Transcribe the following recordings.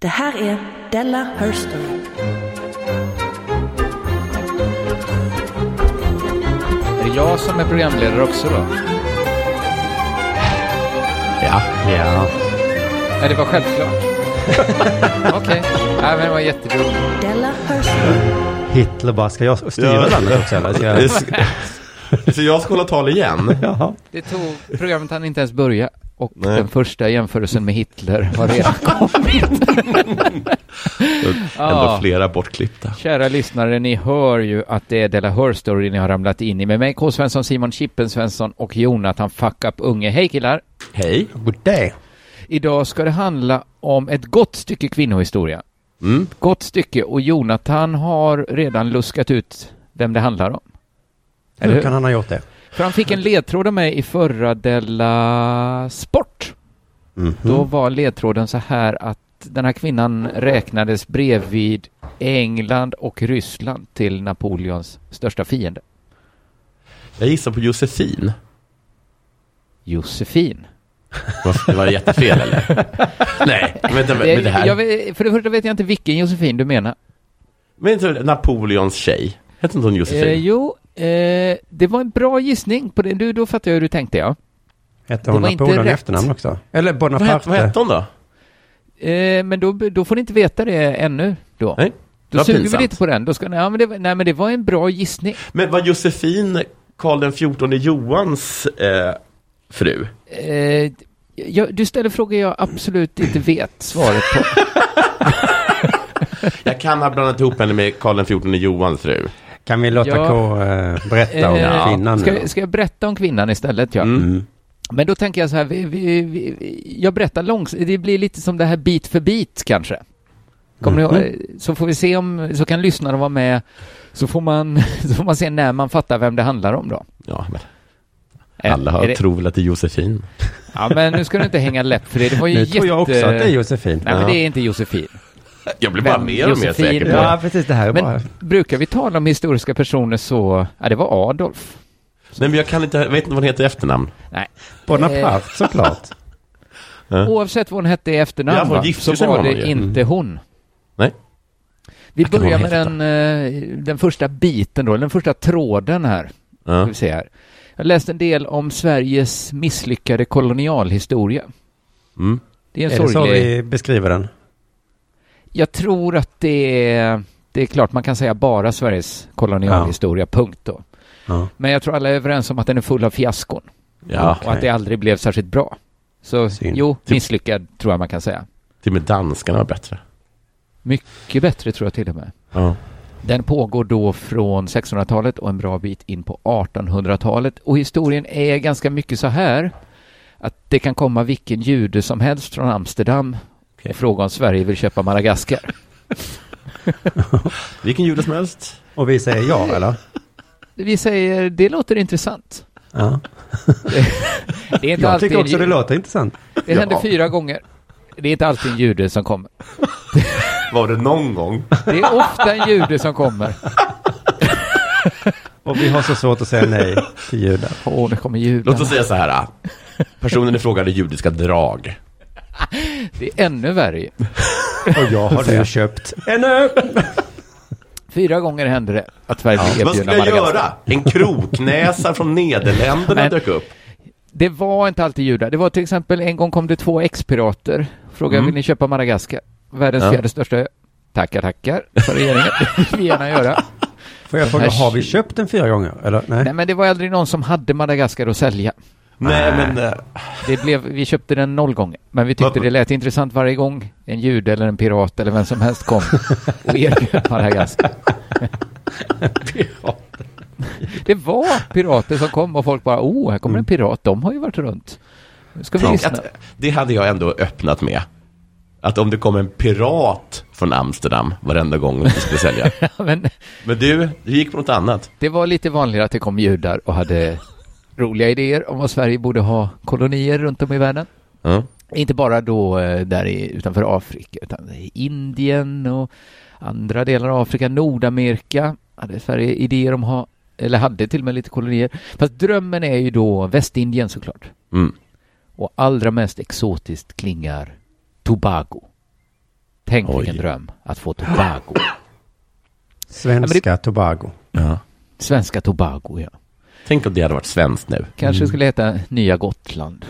Det här är Della Herstory. Är det jag som är programledare också då? Ja. Ja. Ja, det var självklart. Okej, ja, men det var jätteroligt. Della Herstory. Hitler bara, ska jag styra Ja. landet också eller? Ska jag... Så jag ska hålla tal igen? Jaha. Det tog, programmet hann inte ens börja och Nej. den första jämförelsen med Hitler har redan kommit. Ändå Ja. flera bortklippta. Kära lyssnare, ni hör ju att det är Della Hör Story ni har ramlat in i med mig, K. Svensson, Simon Chippen Svensson och Jonathan Fuck Up Unge. Hej killar! Hej. God day. Idag ska det handla om ett gott stycke kvinnohistoria. Mm. Gott stycke och Jonathan har redan luskat ut vem det handlar om. Eller Hur hur? kan han ha gjort det? För han fick en ledtråd av mig i förra Della Sport. Mhm. Då var ledtråden så här att den här kvinnan räknades bredvid England och Ryssland till Napoleons största fiende. Jag gissar på Josefin. Josefin. Det var jättefel eller? Nej, vänta, men det här. Vet, för det första vet jag inte vilken Josefin du menar. Men inte Napoleons tjej. Hette inte hon Josefin? Eh, jo, eh, det var en bra gissning på det. Du, då fattar jag hur du tänkte, ja. Hette hon Det var inte Napoleon i rätt. efternamn också? Eller vad, hette, Bonaparte? vad hette hon då? Eh, men då, då får ni inte veta det ännu då. Nej, det Då var suger vi pinsamt. lite på den. Då ska, ja, men det, var- nej, men det var en bra gissning. Men var Josefin Karl den XIV Johans eh, fru? Eh, jag, du ställer frågor jag absolut inte vet svaret på. Jag kan ha blandat ihop henne med Karl den XIV Johans fru. Kan vi låta Ja. K eh, berätta om Eh, kvinnan ska, nu? ska jag berätta om kvinnan istället? Ja. Mm. Mm. Men då tänker jag så här, vi, vi, vi, jag berättar långsamt, det blir lite som det här bit för bit kanske. Kommer ni ihåg? Mhm. Eh, Så får vi se om, så kan lyssnarna vara med, så får man, så får man se när man fattar vem det handlar om då. Ja, men alla har, det, tror väl att det är Josefin. Ja, men nu ska du inte hänga läpp för det. Det var ju Nu jätte... tror jag också att det är Josefin. Nej, men Ja. det är inte Josefin. Jag blir bara mer och mer säker på Ja, precis. Det här är Men bara... brukar vi tala om historiska personer så, ja det var Adolf. Nej, men jag kan inte, jag vet inte vad hon heter i efternamn. Nej. Bonaparte såklart. Ja. Oavsett vad hon hette i Ja, efternamn hon va, så var det inte hon. Nej. Vi kan börjar med den, eh, den första biten då, den första tråden här. Ska Ja. vi se här. Jag läste en del om Sveriges misslyckade kolonialhistoria. Mm. Det är en Är det så sorglig... vi beskriver den? Jag tror att det är... Det är klart man kan säga bara Sveriges kolonialhistoria, punkt då. Ja. Men jag tror alla är överens om att den är full av fiaskon. Ja, Och att det aldrig blev särskilt bra. Så Synd. jo, Typ- misslyckad tror jag man kan säga. till och med danskarna var bättre. Mycket bättre tror jag till och med. Ja. Den pågår då från 1600-talet och en bra bit in på 1800-talet. Och historien är ganska mycket så här att det kan komma vilken jude som helst från Amsterdam Och fråga om Sverige vill köpa Madagaskar. Vilken jude som helst. Och vi säger ja, eller? Vi säger, det låter intressant. Ja. Det är inte Jag alltid tycker också det låter intressant. Det händer Ja. fyra gånger. Det är inte alltid en jude som kommer. Var det någon gång? Det är ofta en jude som kommer. Och vi har så svårt att säga nej till judar. Åh, nu kommer judarna. Låt oss säga så här. Personen i fråga hade judiska drag. Det är ännu värre. Och jag har nu köpt ö. Fyra gånger hände det att Sverige blev Vad skulle jag Madagaskar. göra? En kroknäsa från Nederländerna Men- dök upp. Det var inte alltid judar. Det var till exempel en gång kom det två ex-pirater. Frågade Mm. vill ni köpa Madagaskar? Världens Ja. fjärde största ö. Tackar, tackar, sa regeringen. Det vill vi gärna göra. Får jag fråga, har vi köpt den fyra gånger? Eller nej? Nej, men det var aldrig någon som hade Madagaskar att sälja. Nej, men... eh, Det blev, vi köpte den noll gånger. Men vi tyckte det lät intressant varje gång en jude eller en pirat eller vem som helst kom och erbjöd Madagaskar. Det var pirater som kom och folk bara, oh, här kommer en pirat, de har ju varit runt. Ska vi Tänk lyssna. att, det hade jag ändå öppnat med. Att om det kom en pirat från Amsterdam varenda gång vi skulle sälja. Men Men du, du gick på något annat. det var lite vanligare att det kom judar och hade roliga idéer om vad Sverige borde ha kolonier runt om i världen. Ja. Inte bara då eh, där i, utanför Afrika, utan Indien och andra delar av Afrika, Nordamerika hade Sverige idéer om att ha, eller hade till och med lite kolonier. Fast drömmen är ju då Västindien såklart. Mm. Och allra mest exotiskt klingar Tobago. Tänk Oj. vilken dröm att få Tobago. Svenska Tobago. Ja. Svenska Tobago, ja. Tänk om det hade varit svenskt nu. Kanske Mm. skulle heta Nya Gotland.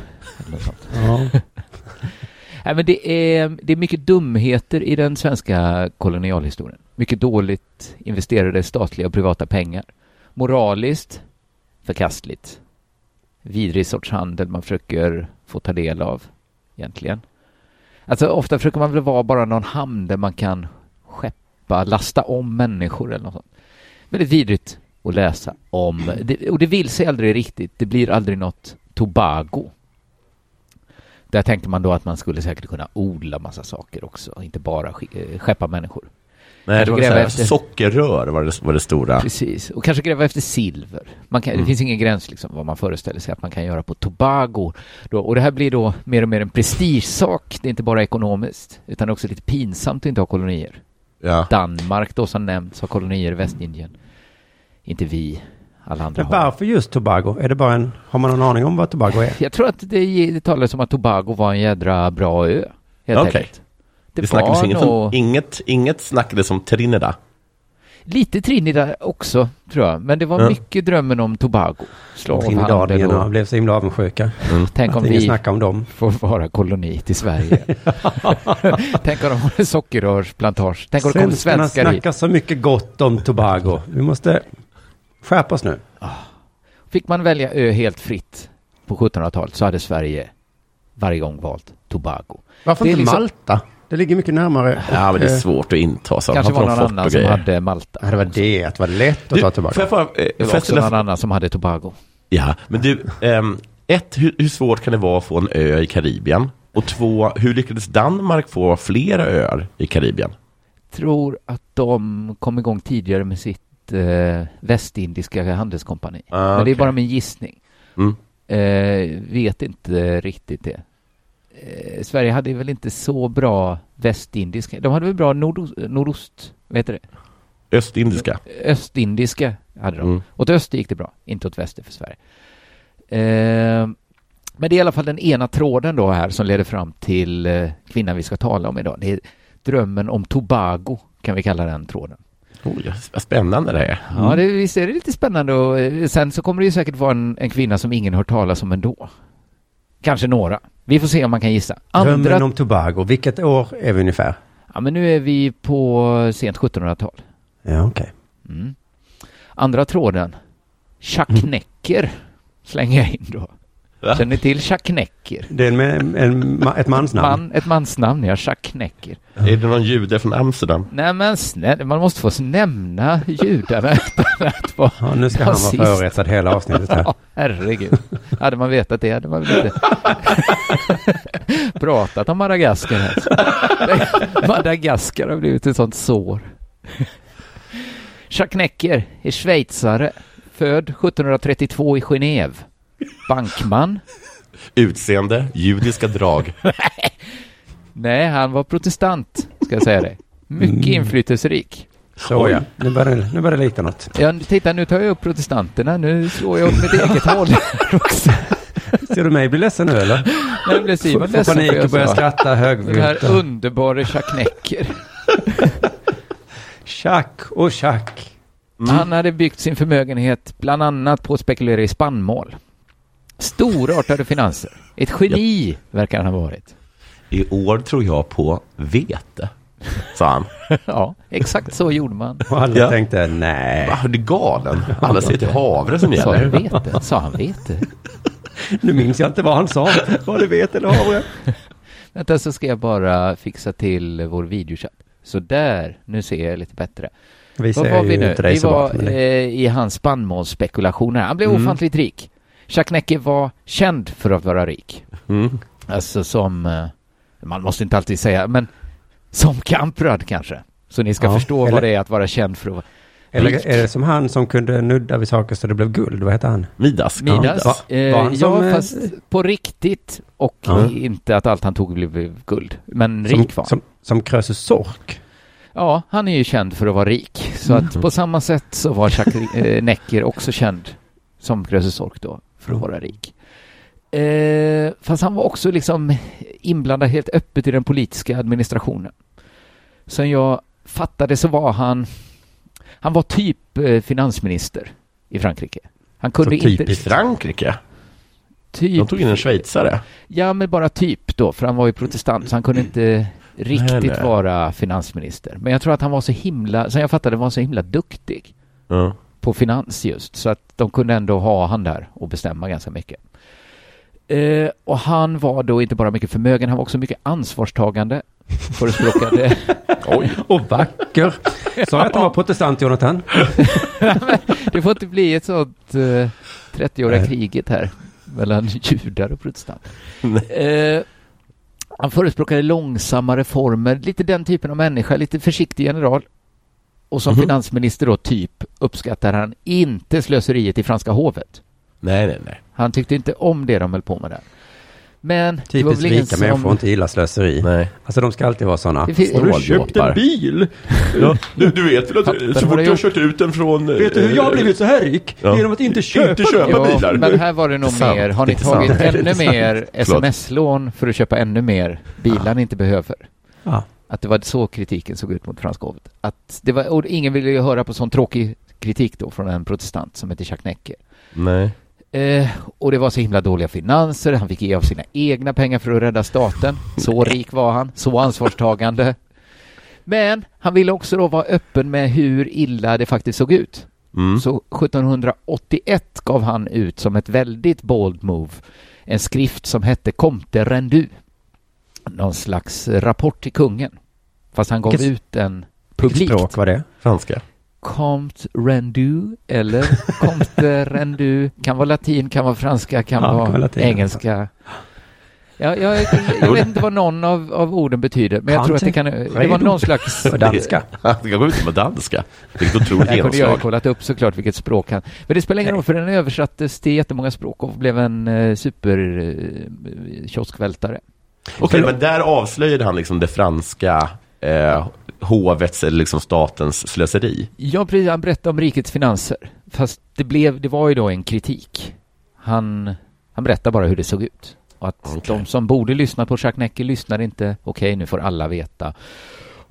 Eller sånt. Ja. Nej, men det är, det är mycket dumheter i den svenska kolonialhistorien. Mycket dåligt investerade statliga och privata pengar. Moraliskt förkastligt. Vidrig sorts handel man försöker få ta del av egentligen. Alltså ofta försöker man väl vara bara någon hamn där man kan skeppa, lasta om människor eller något sånt. Väldigt vidrigt att läsa om. Det, och det vill sig aldrig riktigt. Det blir aldrig något Tobago. Där tänkte man då att man skulle säkert kunna odla massa saker också, inte bara eh, skeppa människor. Nej, det var efter- sockerrör var det, var det stora. Precis, och kanske gräva efter silver. Man kan, Mm. Det finns ingen gräns liksom vad man föreställer sig att man kan göra på Tobago. Då, och det här blir då mer och mer en prestigesak. Det är inte bara ekonomiskt, utan också lite pinsamt att inte ha kolonier. Ja. Danmark då som nämnts har kolonier i Västindien. Inte vi, alla andra Men har. varför just Tobago? Är det bara en, har man någon aning om vad Tobago är? Jag tror att det, det talades om att Tobago var en jädra bra ö. Helt Okej. enkelt. Det, snackades var inget, om, inget, inget snackades om Trinidad. Lite Trinidad också, tror jag. Men det var Ja. mycket drömmen om Tobago. Trinidadierna och... blev så himla avundsjuka. Tänk om vi om dem. får vara koloni till Sverige. Tänk om de har en sockerrörsplantage. Tänk om det kommer svenskar hit. snackar så mycket gott om Tobago. Vi måste skärpa oss nu. Fick man välja ö helt fritt på 1700-talet så hade Sverige varje gång valt Tobago. Varför Det är inte liksom- Malta? Det ligger mycket närmare. Ja, men det är Eh, svårt att inta. Så Kanske var någon annan som hade Malta. Ja, det var det, att det var lätt att Du, ta får Tobago. jag bara, eh, Det får var också någon annan som hade Tobago. Ja, men du, ehm, ett, hur, hur svårt kan det vara att få en ö i Karibien? Och två, hur lyckades Danmark få flera öar i Karibien? Tror att de kom igång tidigare med sitt eh, västindiska handelskompani. Ah, Men det är okej. bara min gissning. Mm. Eh, vet inte riktigt det. Eh, Sverige hade väl inte så bra västindiska. De hade väl bra nordost, nordost vad heter det? Östindiska. Östindiska hade de. Mm. Åt öster gick det bra, inte åt väster för Sverige. Eh, men det är i alla fall den ena tråden då här som leder fram till eh, kvinnan vi ska tala om idag. Det är drömmen om Tobago, kan vi kalla den tråden. Oj, vad spännande det är. Ja, det, visst är det lite spännande och eh, sen så kommer det ju säkert vara en, en kvinna som ingen hört talas om ändå. Kanske några. Vi får se om man kan gissa. Drömmen Andra, om Tobago. Vilket år är vi ungefär? ja, men nu är vi på sent 1700-tal. Ja, okej. Mm. Andra tråden. Tjacknäcker slänger jag in då. Va? Känner ni till tjacknäcker? Det är en, en, en, ett mansnamn. Man, ett mansnamn, ja. Tjacknäcker. Är det någon jude från Amsterdam? Nej men snälla, man måste få nämna judarna utan att vara Ja, nu ska han rasist. vara förrättad hela avsnittet här. Ja, herregud. Hade man vetat det hade man väl inte pratat om Madagaskar här. Madagaskar har blivit ett sånt sår. Jacques Necker är schweizare, född 1732 i Genève. Bankman. Utseende, judiska drag. Nej, han var protestant, ska jag säga det. Mycket Mm. inflytelserik. Så ja, nu börjar det, nu börjar det likna något. Ja, titta, nu tar jag upp protestanterna. Nu slår jag åt mitt eget håll också. Ser du mig bli ledsen nu eller? Nu blev Simon Får ledsen för panik jag och börjar skratta Den här högljutt. underbara Jacques Necker. Tjack och tjack. Han hade byggt sin förmögenhet bland annat på att spekulera i spannmål. Storartade finanser. Ett geni verkar han ha varit. I år tror jag på vete, sa han. Ja, exakt så gjorde man. Och alla Ja. tänkte nej. Va, du är galen? Alla säger till havre som Sa han gäller. vete? Sa han vete? Nu minns jag inte vad han sa. Vad du vet eller havre. Vänta så ska jag bara fixa till vår videochatt. Så där, nu ser jag lite bättre. Vi Vad ser var vi ju nu? Vi var det- eh, i hans spannmålsspekulationer. Han blev Mm. ofantligt rik. Jacques Necker var känd för att vara rik. Mm. Alltså som, eh, man måste inte alltid säga, men som Kamprad kanske. Så ni ska Ja, förstå eller- vad det är att vara känd för att vara Eller rik. är det som han som kunde nudda vid saker så det blev guld? Vad heter han? Midas. Midas. Va- Eh, var han som, ja, eh, fast på riktigt och Ja. inte att allt han tog blev guld. Men Som, rik var han. som, som Krösus Sork. Ja, han är ju känd för att vara rik. Så Mm. att på samma sätt så var Jacques Necker också känd som Krösus Sork då, för att vara rik. Eh, fast han var också liksom inblandad helt öppet i den politiska administrationen. Som jag fattade så var han, han var typ eh, finansminister i Frankrike. Han kunde Så inte... I Frankrike? Typ, De tog in en schweizare. Ja, men bara typ då, för han var ju protestant, så han kunde inte riktigt Nej, nej. vara finansminister. Men jag tror att han var så himla, som jag fattade, var så himla duktig Ja. På finans just, så att de kunde ändå ha han där och bestämma ganska mycket. Eh, och han var då inte bara mycket förmögen, han var också mycket ansvarstagande. Förespråkade... Oj. Och vacker. Sa jag att han var protestant, Jonathan? det får inte bli ett sånt eh, 30-åriga Nej. kriget här mellan judar och protestanter. Nej. Eh, han förespråkade långsamma reformer, lite den typen av människa, lite försiktig general. Och som Mhm. finansminister då, typ, uppskattar han inte slöseriet i franska hovet. Nej, nej, nej. Han tyckte inte om det de höll på med där. Men det var Typiskt väl rika människor som... inte gillar slöseri. nej. Alltså de ska alltid vara sådana. Det finns- Har du köpt en bil? Ja, du, du vet väl att så fort det du har kört ut den från... Vet du hur jag har blivit så här rik? Ja. Genom att inte köpa Inte köpa dem. bilar. men här var det nog Sant, mer. Har ni tagit sant. ännu mer sms-lån för att köpa ännu mer bilar ni inte behöver? Ja. Att det var så kritiken såg ut mot franska hovet. Att det var, och ingen ville ju höra på sån tråkig kritik då från en protestant som heter Jacques Necker. Nej. Eh, och det var så himla dåliga finanser, han fick ge av sina egna pengar för att rädda staten. Så rik var han, så ansvarstagande. Men han ville också då vara öppen med hur illa det faktiskt såg ut. Mm. Så 1781 gav han ut som ett väldigt bold move en skrift som hette Comte Rendu. Någon slags rapport till kungen. Fast han gav Vilket- ut den Vilket publikt. språk var det? Franska. Comte Rendu eller Comte Rendu. Kan vara latin, kan vara franska, kan Ja, vara kan latin, engelska. Ja, jag, jag vet inte vad någon av, av orden betyder, men jag tror att det kan... Det var någon slags... Danska. Han ska gå ut med danska. Vilket otroligt Jag kunde jag ha genomslag. kollat upp såklart vilket språk han... Men det spelar ingen roll för den översattes till jättemånga språk och blev en eh, super eh, kioskvältare. Okej, men där avslöjade han liksom det franska eh, hovets eller liksom statens slöseri. Ja, precis. Han berättade om rikets finanser. Fast det, blev, det var ju då en kritik. Han, han berättade bara hur det såg ut. Och att Okej. de som borde lyssna på Jacques Necker lyssnade inte. Okej, nu får alla veta.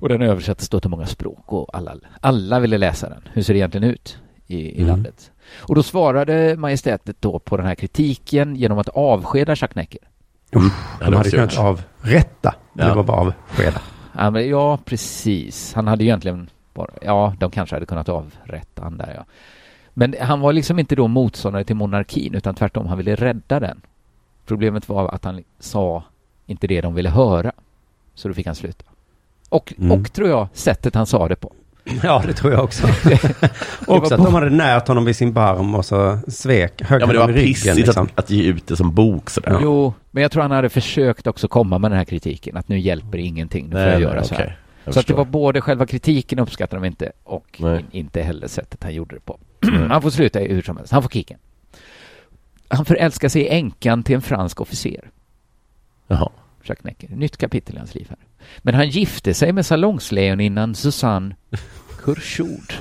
Och den översattes då till många språk och alla, alla ville läsa den. Hur ser det egentligen ut i, i Mm. landet? Och då svarade majestätet då på den här kritiken genom att avskeda Jacques Necker. Ja, De det hade kunnat avrätta. Ja. Det var bara avskeda. Ja, men, ja, precis. Han hade ju egentligen bara, ja, de kanske hade kunnat avrätta han där, ja. Men han var liksom inte då motståndare till monarkin, utan tvärtom, han ville rädda den. Problemet var att han sa inte det de ville höra. Så då fick han sluta. Och, Mm. och tror jag, sättet han sa det på. Ja, det tror jag också. också att de hade närt honom vid sin barm och så svek, högg Ja, men det var ryggen. pissigt Liksom. att, att ge ut det som bok sådär. Jo, men jag tror han hade försökt också komma med den här kritiken, att nu hjälper ingenting, nu får jag göra så här. Jag Så att det förstår. var både själva kritiken uppskattade de inte och Nej. in, inte heller sättet han gjorde det på. han får sluta i hur som helst. Han får kicken. Han förälskar sig i änkan till en fransk officer, Jaha. Jacques Necker. Nytt kapitel i hans liv här. Men han gifte sig med salongslejoninnan Susanne Curchoud.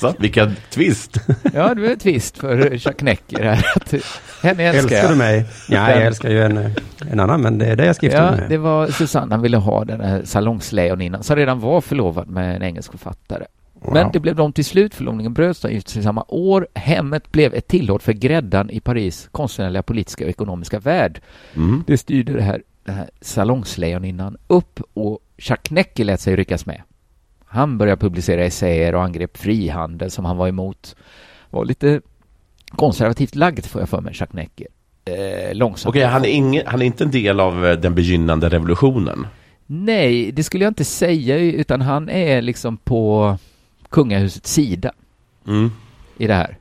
Så, vilken twist. Ja, det var ett twist för Jacques Necker här. Att, henne älskar Älskar jag. du mig? Ja, jag älskar ju en, en annan, men det är det jag ska Ja, med. det var Susanne han ville ha, den här salongslejoninnan, som redan var förlovad med en engelsk författare. Men det blev de till slut, förlovningen bröts, de gifte sig samma år. Hemmet blev ett tillhåll för gräddan i Paris konstnärliga, politiska och ekonomiska värld. Mm. Det styrde det här, det här salongslejoninnan upp och Necker lät sig ryckas med. Han började publicera essäer och angrep frihandel som han var emot. Var lite konservativt lagd får jag för mig, Necker. Eh, långsamt. Okej, han, är ingen, han är inte en del av eh, den begynnande revolutionen. Nej, det skulle jag inte säga, utan han är liksom på kungahusets sida Mm. i det här.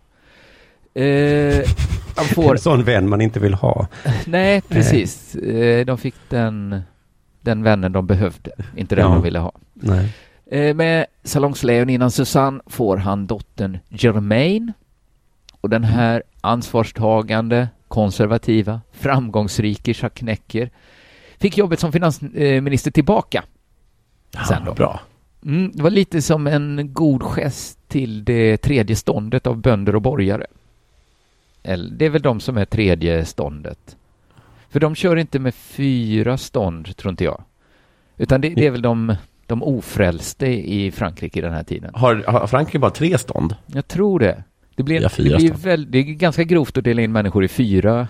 Eh, han får... En sån vän man inte vill ha. Nej, precis. Eh, de fick den, den vännen de behövde, inte den Ja. de ville ha. Nej. Eh, med salongslejoninnan Susanne får han dottern Germaine. Och den här ansvarstagande, konservativa, framgångsrike Jacques Necker fick jobbet som finansminister tillbaka. Sen då. Bra. Mm, det var lite som en god gest till det tredje ståndet av bönder och borgare. Eller, det är väl de som är tredje ståndet. För de kör inte med fyra stånd, tror inte jag. Utan det, det är väl de, de ofrälste i Frankrike i den här tiden. Har, har Frankrike bara tre stånd? Jag tror det. Det blir, det fyra blir stånd. väl, det är ganska grovt att dela in människor i fyra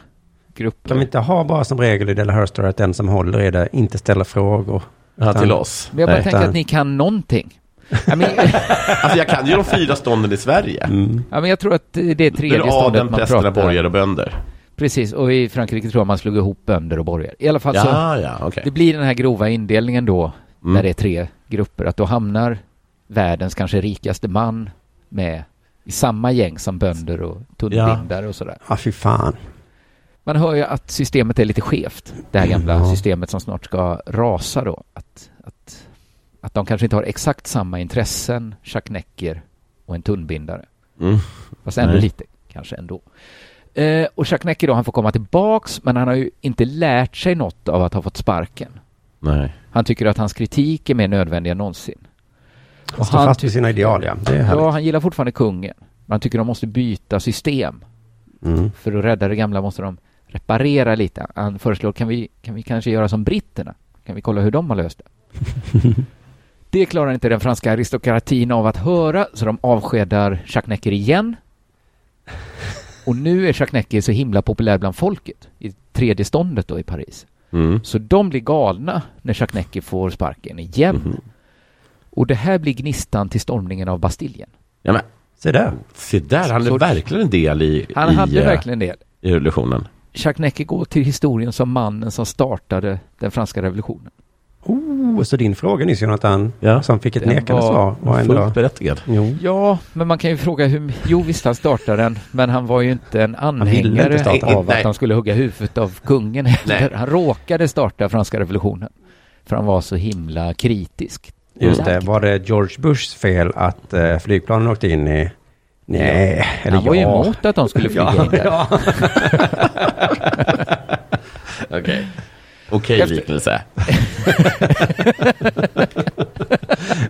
grupper. Kan vi inte ha bara som regel i Della Herstory att den som håller i det inte ställer frågor? Ja, Utan- till oss. Men jag bara Nej. tänker utan- att ni kan någonting. Ja, men, Alltså jag kan ju de fyra stånden i Sverige. Mm. ja, men jag tror att det är Det tredje är ståndet man prästerna, pratar. borgare och bönder. Precis, och i Frankrike tror jag man slog ihop bönder och borgare. I alla fall så, Ja, ja, okej. det blir den här grova indelningen då, Mm. när det är tre grupper, att då hamnar världens kanske rikaste man med i samma gäng som bönder och tunnbindare och sådär. Ja, fy fan. Man hör ju att systemet är lite skevt, det här gamla Ja. systemet som snart ska rasa då. Att, att, att de kanske inte har exakt samma intressen, Jacques Necker och en tunnbindare. Mm. Fast ändå Nej. lite, kanske ändå. Eh, och Jacques Necker då, han får komma tillbaks, men han har ju inte lärt sig något av att ha fått sparken. Nej. Han tycker att hans kritik är mer nödvändig än någonsin. Han står fast vid sina ideal, ja. Det är Ja, härligt. han gillar fortfarande kungen. Men han tycker de måste byta system. Mm. För att rädda det gamla måste de reparera lite. Han föreslår, kan vi, kan vi kanske göra som britterna? Kan vi kolla hur de har löst det? det klarar inte den franska aristokratin av att höra, så de avskedar Jacques Necker igen. Och nu är Jacques Necker så himla populär bland folket i tredje ståndet då i Paris. Mm. Så de blir galna när Jacques Necker får sparken igen. Mhm. Och det här blir gnistan till stormningen av Bastiljen. Ja, men Se där. se där, han är verkligen en del i, Han i, hade eh, verkligen det. i revolutionen. Jacques Necker går till historien som mannen som startade den franska revolutionen. Oh, så din fråga nyss, Jonathan, Ja. som fick ett Den nekande var svar, var ändå... Fullt berättigad. Jo. Ja, men man kan ju fråga hur... Jo, visst han startade den, men han var ju inte en anhängare inte av att han skulle hugga huvudet av kungen heller. Nej. Han råkade starta franska revolutionen. För han var så himla kritisk. Just det, var det George Bushs fel att eh, flygplanen åkte in i... Nej, eller Han var ju ja. emot att de skulle flyga Ja, in där. ja. Okej. Okej Efter- liknelse.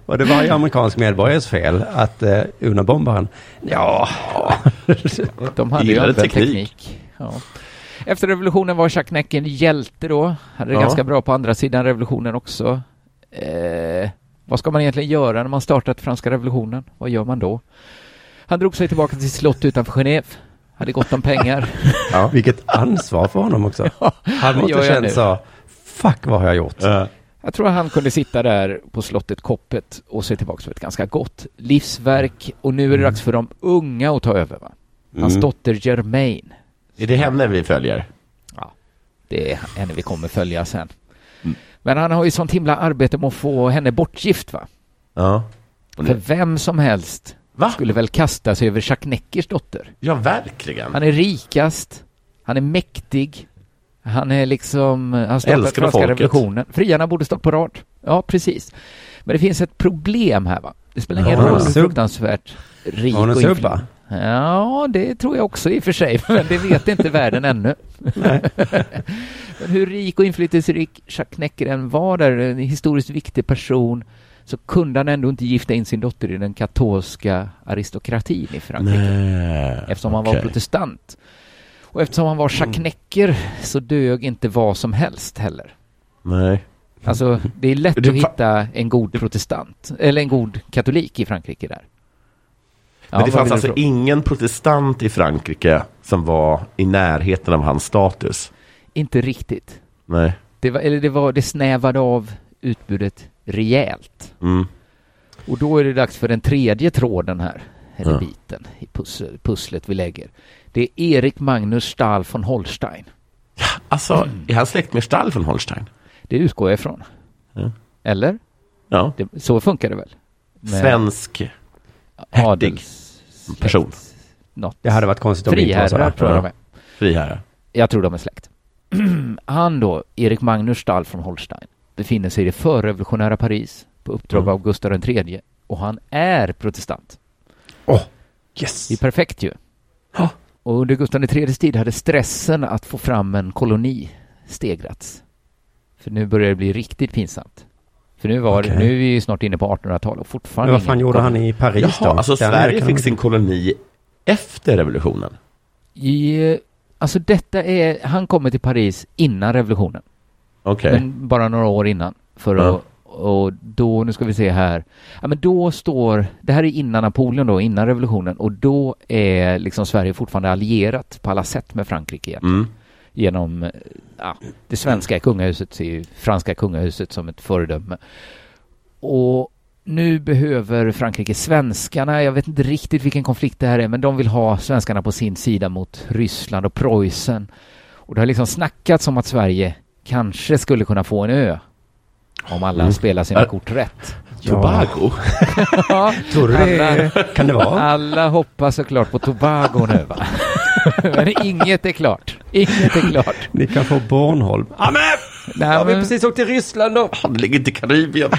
Och det var ju amerikansk medborgares fel att eh, Unabombaren... Ja, De hade ju teknik. teknik. Ja. Efter revolutionen var Jacques Necker en hjälte då. Hade det Ja. ganska bra på andra sidan revolutionen också. Eh, vad ska man egentligen göra när man startat franska revolutionen? Vad gör man då? Han drog sig tillbaka till sitt slott utanför Genève. Hade gott om pengar. vilket ansvar för honom också. Han vad måste känt så, fuck vad har jag gjort? Ja. Jag tror att han kunde sitta där på slottet Koppet och se tillbaka på ett ganska gott livsverk. Och nu är det dags för de unga att ta över. Va? Hans Mm. dotter Germaine. Är det henne vi följer? Det är henne vi kommer följa sen. Mm. Men han har ju sånt himla arbete med att få henne bortgift va? Ja. För vem som helst Va? skulle väl kasta sig över Jacques Neckers dotter. Ja, verkligen. Han är rikast, han är mäktig, han är liksom, han startat Älskar franska folket. revolutionen. Friarna borde stått på rad. Ja, precis. Men det finns ett problem här va? Det spelar ingen Ja, roll hur fruktansvärt rik och subba? inflytande- Ja, det tror jag också i och för sig, men det vet inte världen ännu. men hur rik och inflytelserik Jacques Necker än var där, en historiskt viktig person, så kunde han ändå inte gifta in sin dotter i den katolska aristokratin i Frankrike. Nej. Eftersom han var protestant. Och eftersom han var Jacques Necker så dög inte vad som helst heller. Nej. Alltså, det är lätt Det att hitta en god protestant, eller en god katolik i Frankrike där. Ja, Men det fanns alltså ingen protestant i Frankrike som var i närheten av hans status? Inte riktigt. Nej. Det, var, eller det, var, det snävade av utbudet rejält. Mm. Och då är det dags för den tredje tråden här, eller Ja. biten i pussel, pusslet vi lägger. Det är Erik Magnus Stahl von Holstein. Alltså, är han släkt med Stall von Holstein? Det utgår jag ifrån. Ja. Eller? Ja. Det, så funkar det väl? Med Svensk hertig person. Något. Det hade varit konstigt om det inte var så. Friherrar tror jag Ja. de är. friherre. Jag tror de är släkt. Han då, Erik Magnus Stahl von Holstein, befinner sig i det förrevolutionära Paris på uppdrag Mm. av Gustav III och han är protestant. Yes! Det är perfekt ju. Ja. Och under Gustav IIIs tid hade stressen att få fram en koloni stegrats. För nu börjar det bli riktigt pinsamt. För nu, var, Okej. nu är vi ju snart inne på 1800-talet och Men fortfarande vad fan gjorde han i Paris då? Jaha, alltså Där Sverige fick sin koloni efter revolutionen? I, alltså detta är, han kommer till Paris innan revolutionen. Okej. Men bara några år innan. För Ja. att Och då, nu ska vi se här, ja men då står, det här är innan Napoleon då, innan revolutionen, och då är liksom Sverige fortfarande allierat på alla sätt med Frankrike. Mm. Genom, eh, ja, det svenska kungahuset ju franska kungahuset som ett föredöme. Och nu behöver Frankrike svenskarna, jag vet inte riktigt vilken konflikt det här är, men de vill ha svenskarna på sin sida mot Ryssland och Preussen. Och det har liksom snackats om att Sverige kanske skulle kunna få en ö. Om alla Mm. spelar sina kort rätt. Tobago? Ja, Tror du det kan det vara? alla hoppas såklart på Tobago nu va? Men inget är klart. Inget är klart. Ni kan få Bornholm. Ja, men! Nej, Ja, vi har men precis åkt till Ryssland då. Han ligger inte i Karibien.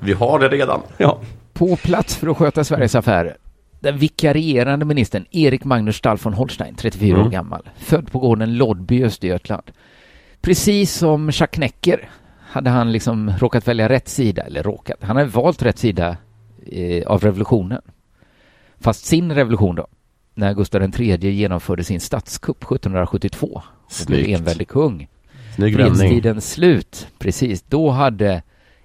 Vi har det redan. Ja. på plats för att sköta Sveriges affärer. Den vikarierande ministern Erik Magnus Stall von Holstein, 34 år Mm. gammal, född på gården Lodby i Östergötland. Precis som Jacques Necker hade han liksom råkat välja rätt sida, eller råkat, han hade valt rätt sida eh, av revolutionen. Fast sin revolution då, när Gustav III genomförde sin statskupp 1772 och blev Snyggt. enväldig kung. Snygg vändning. Fredstidens slut, precis. Då hade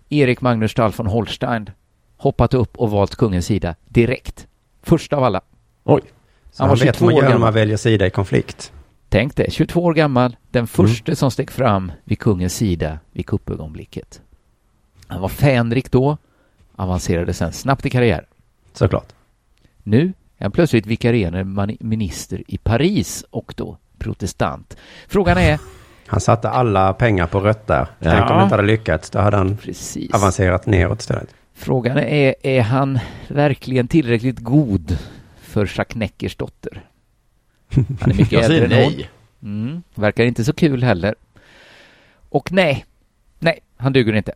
Erik Magnus Stall von Holstein hoppat upp och valt kungens sida direkt. Först av alla. Oj. Så Han han, var vet 22 vad man gör när man väljer sida i konflikt. Tänk det, 22 år gammal, den första som steg fram vid kungens sida vid kuppögonblicket. Han var fänrik då, avancerade sen snabbt i karriär. Såklart. Nu är han plötsligt vikarierande minister i Paris och då protestant. Frågan är, Han satte alla pengar på rött där. Ja. Tänk om det inte hade lyckats. Då hade han precis, avancerat neråt istället. frågan är, är han verkligen tillräckligt god för Jacques Neckers dotter? Han är mycket Jag äldre än hon. nej. Mm, verkar inte så kul heller. Och nej, nej, han duger inte.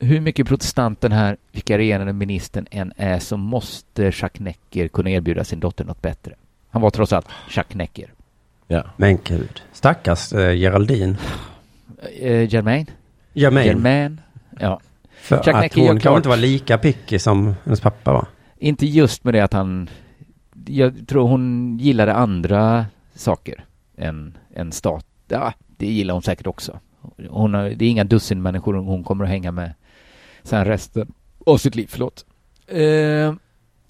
Hur mycket protestant den här vikarierande ministern än är så måste Jacques Necker kunna erbjuda sin dotter något bättre. Han var trots allt Jacques Necker. Ja. Men gud. Stackars eh, Geraldine. Eh, Germain? Germain. Germain? Ja, För Jack att Necker hon klart. inte var lika picky som hennes pappa var. inte just med det att han... Jag tror hon gillade andra saker än, än stat. Ja, det gillar hon säkert också. Hon har, det är inga dussin människor hon kommer att hänga med sen resten av sitt liv. Förlåt. Eh,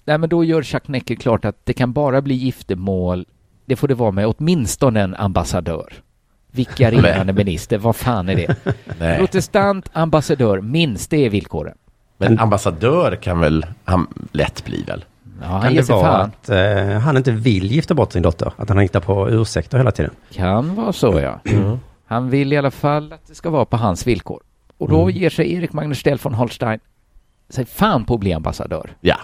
nej, men då gör Jacques Necker klart att det kan bara bli giftermål. Det får det vara med åtminstone en ambassadör. Vikarierande minister, vad fan är det? Nej. Protestant, ambassadör, minst det är villkoren. Men ambassadör kan väl han lätt bli väl? Ja, han Kan det vara att eh, han inte vill gifta bort sin dotter? Att han hittar på ursäkter hela tiden? Kan vara så, ja. Han vill i alla fall att det ska vara på hans villkor. Och då Mm. ger sig Erik Magnus von Holstein sig fan på att bli ambassadör. Ja.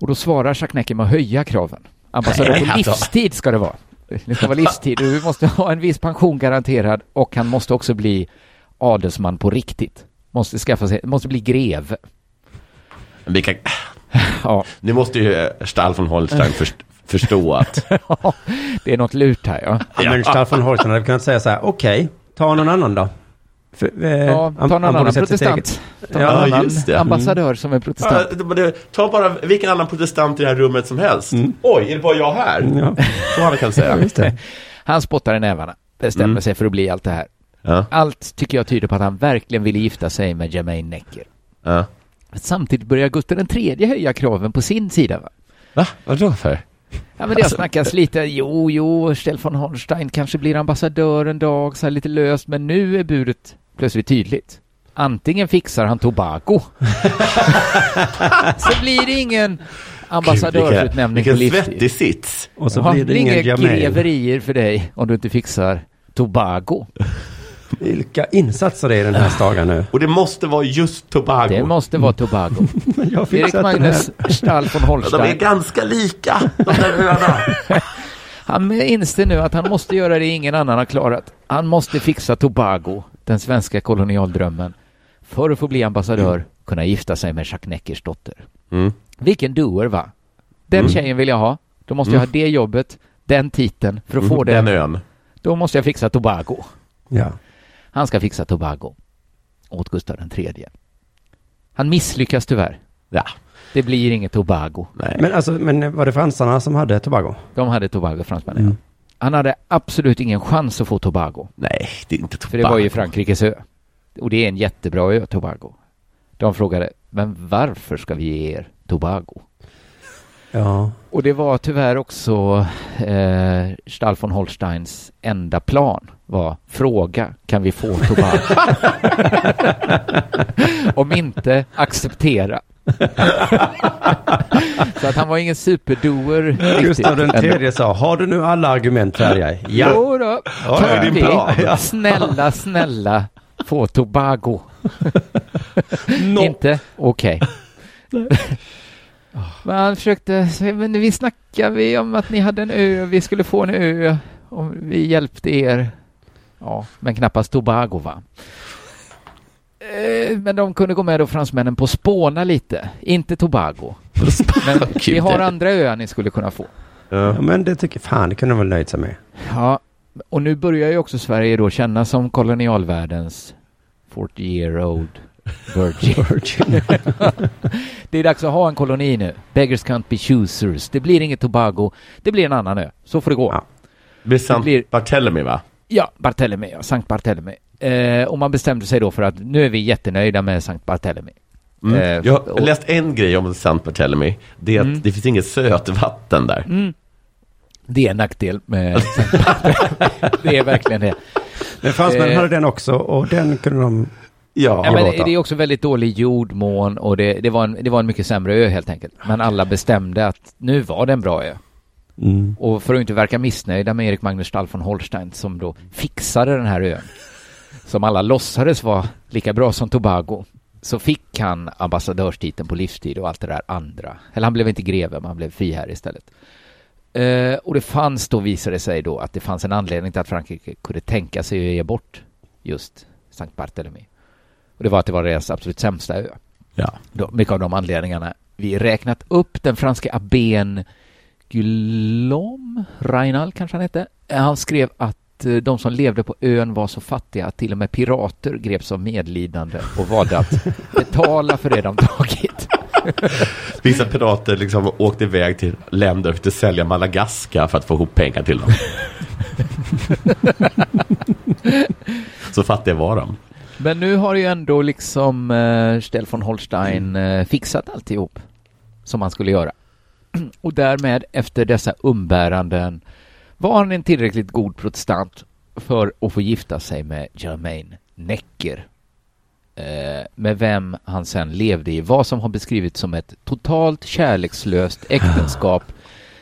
Och då svarar Necker med att höja kraven. Ambassadör på alltså. livstid ska det vara. Det ska vara livstid och du måste ha en viss pension garanterad och han måste också bli adelsman på riktigt. Måste skaffa sig, måste bli greve. Men Vi kan, Ja, nu måste ju eh, Stall von Holstein först, förstå att... det är något lurt här ja. Ja. Men Staffan von Holstein hade kunnat säga så här, okej, ta någon annan då. För, eh, Ja, han- ta någon han annan protestant. Ta Ja, någon annan just det. ambassadör som är protestant. Ja, Ta bara vilken annan protestant i det här rummet som helst. Mm. Oj, är det bara jag här? Ja, Så hade kan säga. just det. Han spottar i nävarna, bestämmer Mm. sig för att bli allt det här. Ja, Allt tycker jag tyder på att han verkligen ville gifta sig med Jermaine Necker. ja. Samtidigt börjar Gustav III höja kraven på sin sida. Va? Va? Vadå för? Ja, men det har Alltså- snackats lite, jo, jo, Stell von Holstein kanske blir ambassadör en dag, så här lite löst, men nu är budet plötsligt tydligt. Antingen fixar han Tobago, så blir det ingen ambassadörsutnämning på Vilken livstid. svettig sits. Och så Ja, blir det ingen inga greverier för dig om du inte fixar Tobago. Vilka insatser det är i den här staden nu. Och det måste vara just Tobago. Det måste vara Tobago. Erik den Magnus. Stall von Ja, De är Holstein. ganska lika, de där öarna. Han inser nu att han måste göra det ingen annan har klarat. Han måste fixa Tobago, den svenska kolonialdrömmen, för att få bli ambassadör, kunna gifta sig med Jacques Neckers dotter. Mm. Vilken doer va? Den Mm. tjejen vill jag ha. Då måste jag ha det jobbet, den titeln. För att få Den det, ön. då måste jag fixa Tobago. Ja. Han ska fixa Tobago åt Gustav III. Han misslyckas tyvärr. Ja, Det blir inget Tobago. nej. Men alltså, men var det fransarna som hade Tobago? De hade Tobago, fransmännen. Mm. Han hade absolut ingen chans att få Tobago. nej, det är inte Tobago. För det var ju Frankrikes ö. Och det är en jättebra ö, Tobago. De frågade, men varför ska vi ge er Tobago? Ja. Och det var tyvärr också eh, Stahl von Holsteins enda plan var fråga, kan vi få Tobago? Om inte, acceptera. Så att han var ingen superdoer. Gustav den tredje sa, har du nu alla argument färdiga? Ja. Jo då, Ja, kan det är din vi, plan. Ja. snälla, snälla, få Tobago. Inte? Okej. Men han försökte, men vi snackade vi om att ni hade en ö, vi skulle få en ö om vi hjälpte er. Ja, men knappast Tobago va? Eh, Men de kunde gå med då fransmännen på spåna lite, inte Tobago. Men vi har andra öar ni skulle kunna få. Ja, men det tycker fan, det kunde de väl nöjt sig med. Ja, och nu börjar ju också Sverige då kännas som kolonialvärldens 40 year old virgin. det är dags att ha en koloni nu. Beggars can't be choosers. Det blir inget Tobago. Det blir en annan ö. Så får det gå. Ja. Ja, Det blir Sant blir- Barthélemy va? Barthélemy, ja. Sankt Barthélemy. Eh, och man bestämde sig då för att nu är vi jättenöjda med Sankt Barthélemy. Mm. Eh, jag har och- läst en grej om Sant Barthélemy. Det är att Mm. det finns inget sötvatten där. Mm. Det är en nackdel med Sankt Barthélemy. Det är verkligen det. Men fransmännen Eh. hade den också och den kunde de... Ja, Ja, men det är också väldigt dålig jordmån och det, det, var en, det var en mycket sämre ö helt enkelt. Men alla bestämde att nu var det en bra ö. Mm. Och för att inte verka missnöjda med Erik Magnus Stall von Holstein som då fixade den här ön, som alla låtsades var lika bra som Tobago, så fick han ambassadörstiteln på livstid och allt det där andra. Eller han blev inte greve, men han blev friherre istället. Eh, och det fanns då, visade det sig då, att det fanns en anledning till att Frankrike kunde tänka sig att ge bort just Sankt Barthélemy. Och det var att det var deras absolut sämsta ö. ja. Då, mycket av de anledningarna. Vi räknat upp den franska abbén Guillaume Reinald kanske han hette. Han skrev att eh, de som levde på ön var så fattiga att till och med pirater greps av medlidande och valde att betala för det de tagit. Vissa pirater liksom åkte iväg till länder och försökte sälja Madagaskar för att få ihop pengar till dem. Så fattiga var de. Men nu har ju ändå liksom eh, Stell von Holstein eh, fixat alltihop som han skulle göra. Och därmed, efter dessa umbäranden, var han en tillräckligt god protestant för att få gifta sig med Germaine Necker. Eh, med vem han sen levde i vad som har beskrivits som ett totalt kärlekslöst äktenskap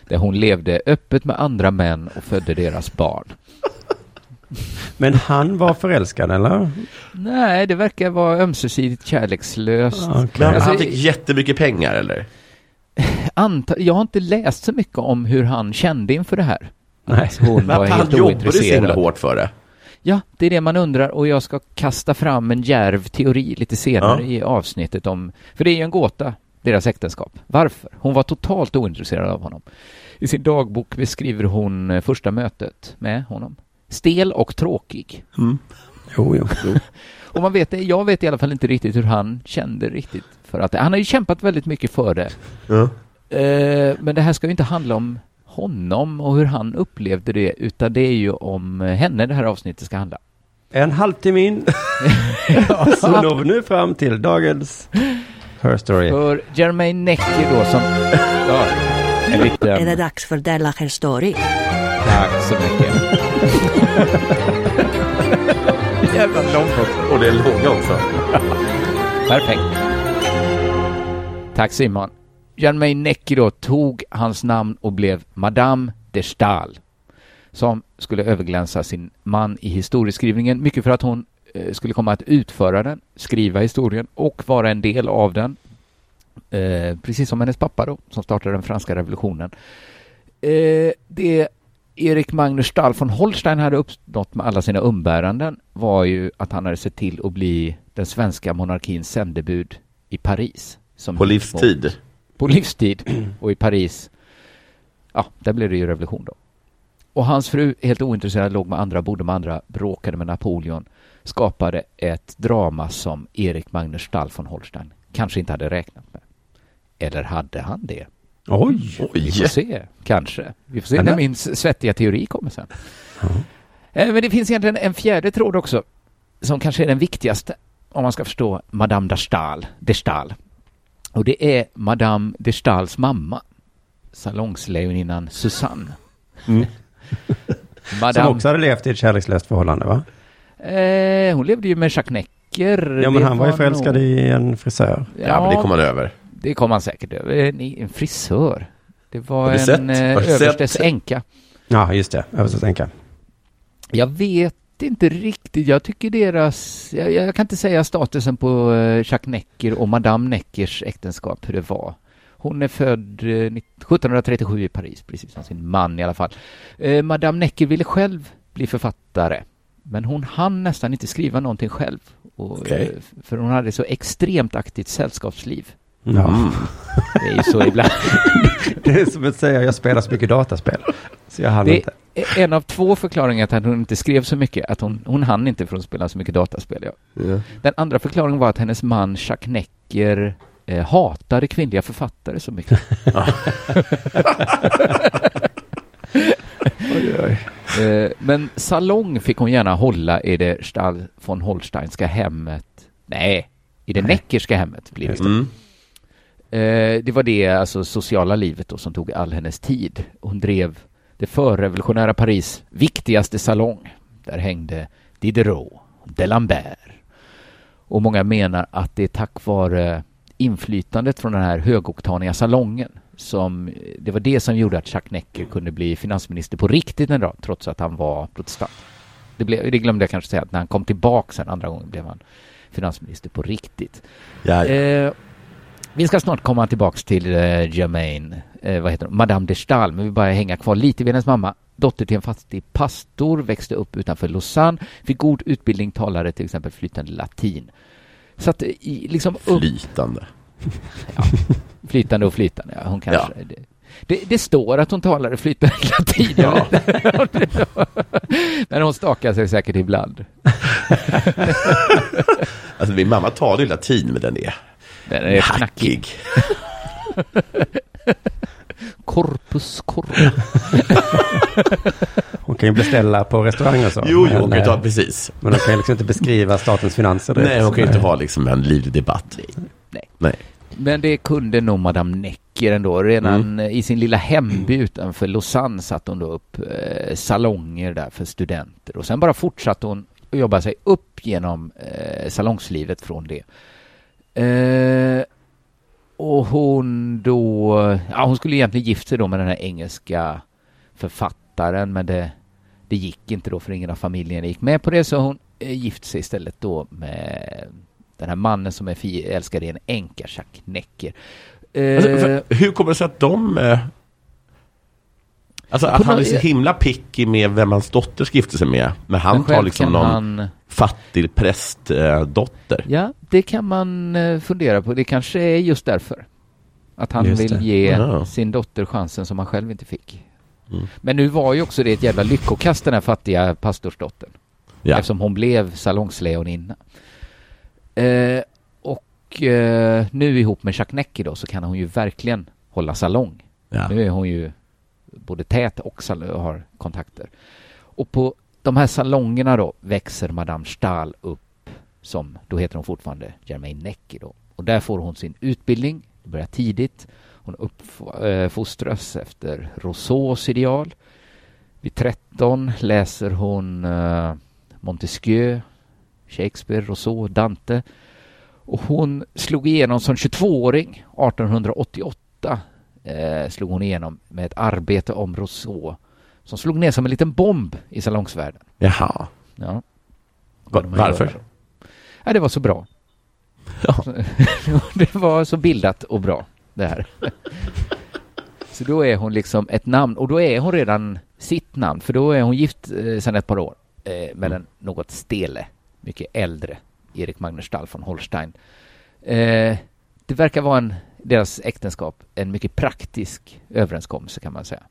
där hon levde öppet med andra män och födde deras barn. Men han var förälskad eller? Nej, det verkar vara ömsesidigt kärlekslöst. Okej. Men Alltså, han fick jättemycket pengar eller? Anta, jag har inte läst så mycket om hur han kände inför det här. Nej. Hon Men var han helt jobbade så himla ointresserad. hårt för det. Ja, det är det man undrar och jag ska kasta fram en djärv teori lite senare Ja. i avsnittet om, för det är ju en gåta, deras äktenskap. Varför? Hon var totalt ointresserad av honom. I sin dagbok beskriver hon eh, första mötet med honom. Stel och tråkig. Jo, jo. Och man vet, jag vet i alla fall inte riktigt hur han kände riktigt för att han har ju kämpat väldigt mycket för det. Ja. Eh, men det här ska ju inte handla om honom och hur han upplevde det, utan det är ju om henne det här avsnittet ska handla. En halvtimme in så når vi nu fram till dagens Her Story. För Jermaine Necker då som... Ja, en Är det dags för Della Her Story? Tack så mycket. Jävla långt också. Och det är långa också. Perfekt. Tack Simon. Jermaine Necker då tog hans namn och blev Madame de Stael. Som skulle överglänsa sin man i historieskrivningen. Mycket för att hon eh, skulle komma att utföra den, skriva historien och vara en del av den. Eh, precis som hennes pappa då, som startade den franska revolutionen. Eh, det Erik Magnus Stahl von Holstein hade uppnått med alla sina umbäranden var ju att han hade sett till att bli den svenska monarkins sändebud i Paris. Som På livstid. På livstid och i Paris. Ja, där blev det ju revolution då. Och hans fru, helt ointresserad, låg med andra, bodde med andra, bråkade med Napoleon, skapade ett drama som Erik Magnus Stahl von Holstein kanske inte hade räknat med. Eller hade han det? Oj! Vi får Oj! se, kanske. Vi får se när det- min svettiga teori kommer sen. Eh, Men det finns egentligen en fjärde tråd också, som kanske är den viktigaste. om man ska förstå Madame de Stael, de Stael. Och det är Madame de Staels mamma, salongslejoninnan Susanne. Mm. Som Madame, också hade levt i ett kärlekslöst förhållande va? eh, hon levde ju med Jacques Necker. Ja men Det han var ju förälskad nog- i en frisör. Ja, men det kommer man över. Det kom han säkert över. En, en frisör. Det var en sett? eh, överstes änka. Ja just det, jag måste tänka. Jag vet inte riktigt. Jag tycker deras... Jag, jag kan inte säga statusen på eh, Jacques Necker och Madame Neckers äktenskap, hur det var. Hon är född eh, 1737 i Paris, precis som sin man i alla fall. Eh, Madame Necker ville själv bli författare, men hon hann nästan inte skriva någonting själv. Och, eh, För hon hade så extremt aktivt sällskapsliv. Ja. Mm. Det är ju så ibland. Det är som att säga jag spelar så mycket dataspel. Så jag hann Det inte. är en av två förklaringar till att hon inte skrev så mycket, att hon, hon hann inte för hon spelade så mycket dataspel. Ja. Ja. Den andra förklaringen var att hennes man Jacques Necker eh, hatade kvinnliga författare så mycket. Eh, men salong fick hon gärna hålla i det Stahl von Holsteinska hemmet. Nej, i det Nej. Neckerska hemmet blir det. Mm. Eh, det var det alltså sociala livet då som tog all hennes tid. Hon drev det förrevolutionära Paris viktigaste salong. Där hängde Diderot, D'Alembert. Och många menar att det är tack vare inflytandet från den här högoktaniga salongen som det var det som gjorde att Jacques Necker kunde bli finansminister på riktigt en dag, trots att han var protestant. Det, blev, det glömde jag kanske säga, att när han kom tillbaka sen andra gången blev han finansminister på riktigt. Ja, ja. Eh, vi ska snart komma tillbaks till eh, Germaine, eh, vad heter hon, Madame de Stael, men vi bara hänga kvar lite vid hennes mamma. Dotter till en fattig pastor, växte upp utanför Lausanne, fick god utbildning, talade till exempel flytande latin. Så att eh, i, liksom upp, Flytande. flytande och flytande, ja, hon kanske... Det, det, det står att hon talade flytande latin, Ja. Men hon stakar sig säkert ibland. Alltså min mamma talade ju latin, men den är Den är knackig. hackig. Corpus corpus. Hon kan ju beställa på restaurang och så. Jo, jo, men, hon kan ju eh, ta, precis. men hon kan ju liksom inte beskriva statens finanser. direkt. Nej, hon kan ju inte ha liksom en livlig debatt. Nej. Nej. Men det kunde nog Madame Necker ändå. Redan i sin lilla hemby utanför Lausanne satte hon då upp eh, salonger där för studenter. Och sen bara fortsatte hon att jobba sig upp genom eh, salongslivet från det. Eh, och hon då, ja hon skulle egentligen gift sig då med den här engelska författaren men det, det gick inte då för ingen av familjen gick med på det så hon eh, gifte sig istället då med den här mannen som är förälskad i en änka, Jacques Necker. Eh, Alltså, hur kommer det sig att de... Alltså att han är så himla picky med vem hans dotter ska gifta sig med. Men han men tar liksom någon han- fattig prästdotter. Dotter. Ja, det kan man eh, fundera på. Det kanske är just därför. Att han Just vill det. ge Ja. sin dotter chansen som han själv inte fick. Mm. Men nu var ju också det ett jävla lyckokast den här fattiga pastorsdottern. Ja. Eftersom hon blev salongslejoninna. Eh, och eh, nu ihop med Jacques Necker då så kan hon ju verkligen hålla salong. Ja. Nu är hon ju både tät och har kontakter. Och på de här salongerna då växer Madame Stahl upp som, då heter hon fortfarande Germaine Necki då. Och där får hon sin utbildning, det börjar tidigt. Hon uppfostras eh, efter Rousseaus ideal. Vid 13 läser hon eh, Montesquieu, Shakespeare, Rousseau, Dante. Och hon slog igenom som 22-åring 1888 eh, slog hon igenom med ett arbete om Rousseau som slog ner som en liten bomb i salongsvärlden. Jaha. Ja. Va- varför? Ja, det var så bra. Ja. det var så bildat och bra, det här. så då är hon liksom ett namn, och då är hon redan sitt namn, för då är hon gift eh, sedan ett par år eh, med en något stele, mycket äldre Erik Magnus Stall från Holstein. Eh, det verkar vara en, deras äktenskap en mycket praktisk överenskommelse kan man säga.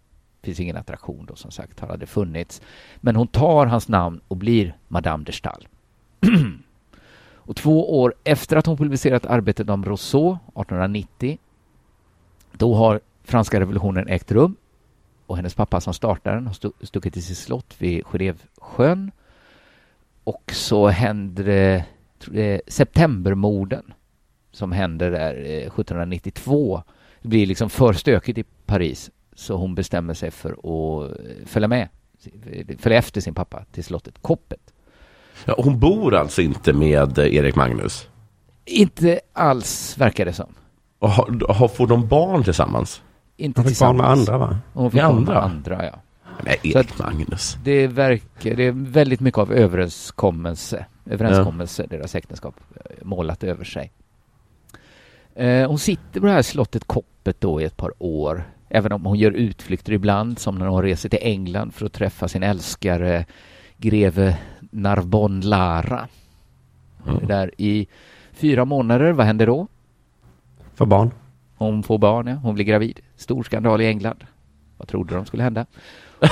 Det finns ingen attraktion då som sagt, har aldrig funnits. Men hon tar hans namn och blir Madame de Stael. och två år efter att hon publicerat arbetet om Rousseau, 1890, då har franska revolutionen ägt rum och hennes pappa som startaren har stuckit till sitt slott vid Genèvesjön. Och så händer det det septembermorden som händer där eh, 1792. Det blir liksom för stökigt i Paris så hon bestämmer sig för att eh, följa med, följa efter sin pappa till slottet Koppet. Ja, hon bor alltså inte med eh, Erik Magnus? Inte alls verkar det som. Och har, har, får de barn tillsammans? Inte Han fick barn tillsammans. med andra va? Hon fick Med barn med andra? andra, ja. Så Erik Magnus. Det verkar, det är väldigt mycket av överenskommelse, överenskommelse deras äktenskap eh, målat över sig. Eh, hon sitter på det här slottet Koppet då i ett par år, även om hon gör utflykter ibland, som när hon reser till England för att träffa sin älskare greve Narbonne Lara. Är där i fyra månader, vad händer då? För barn. Hon får barn, ja. Hon blir gravid. Stor skandal i England. Vad trodde de skulle hända?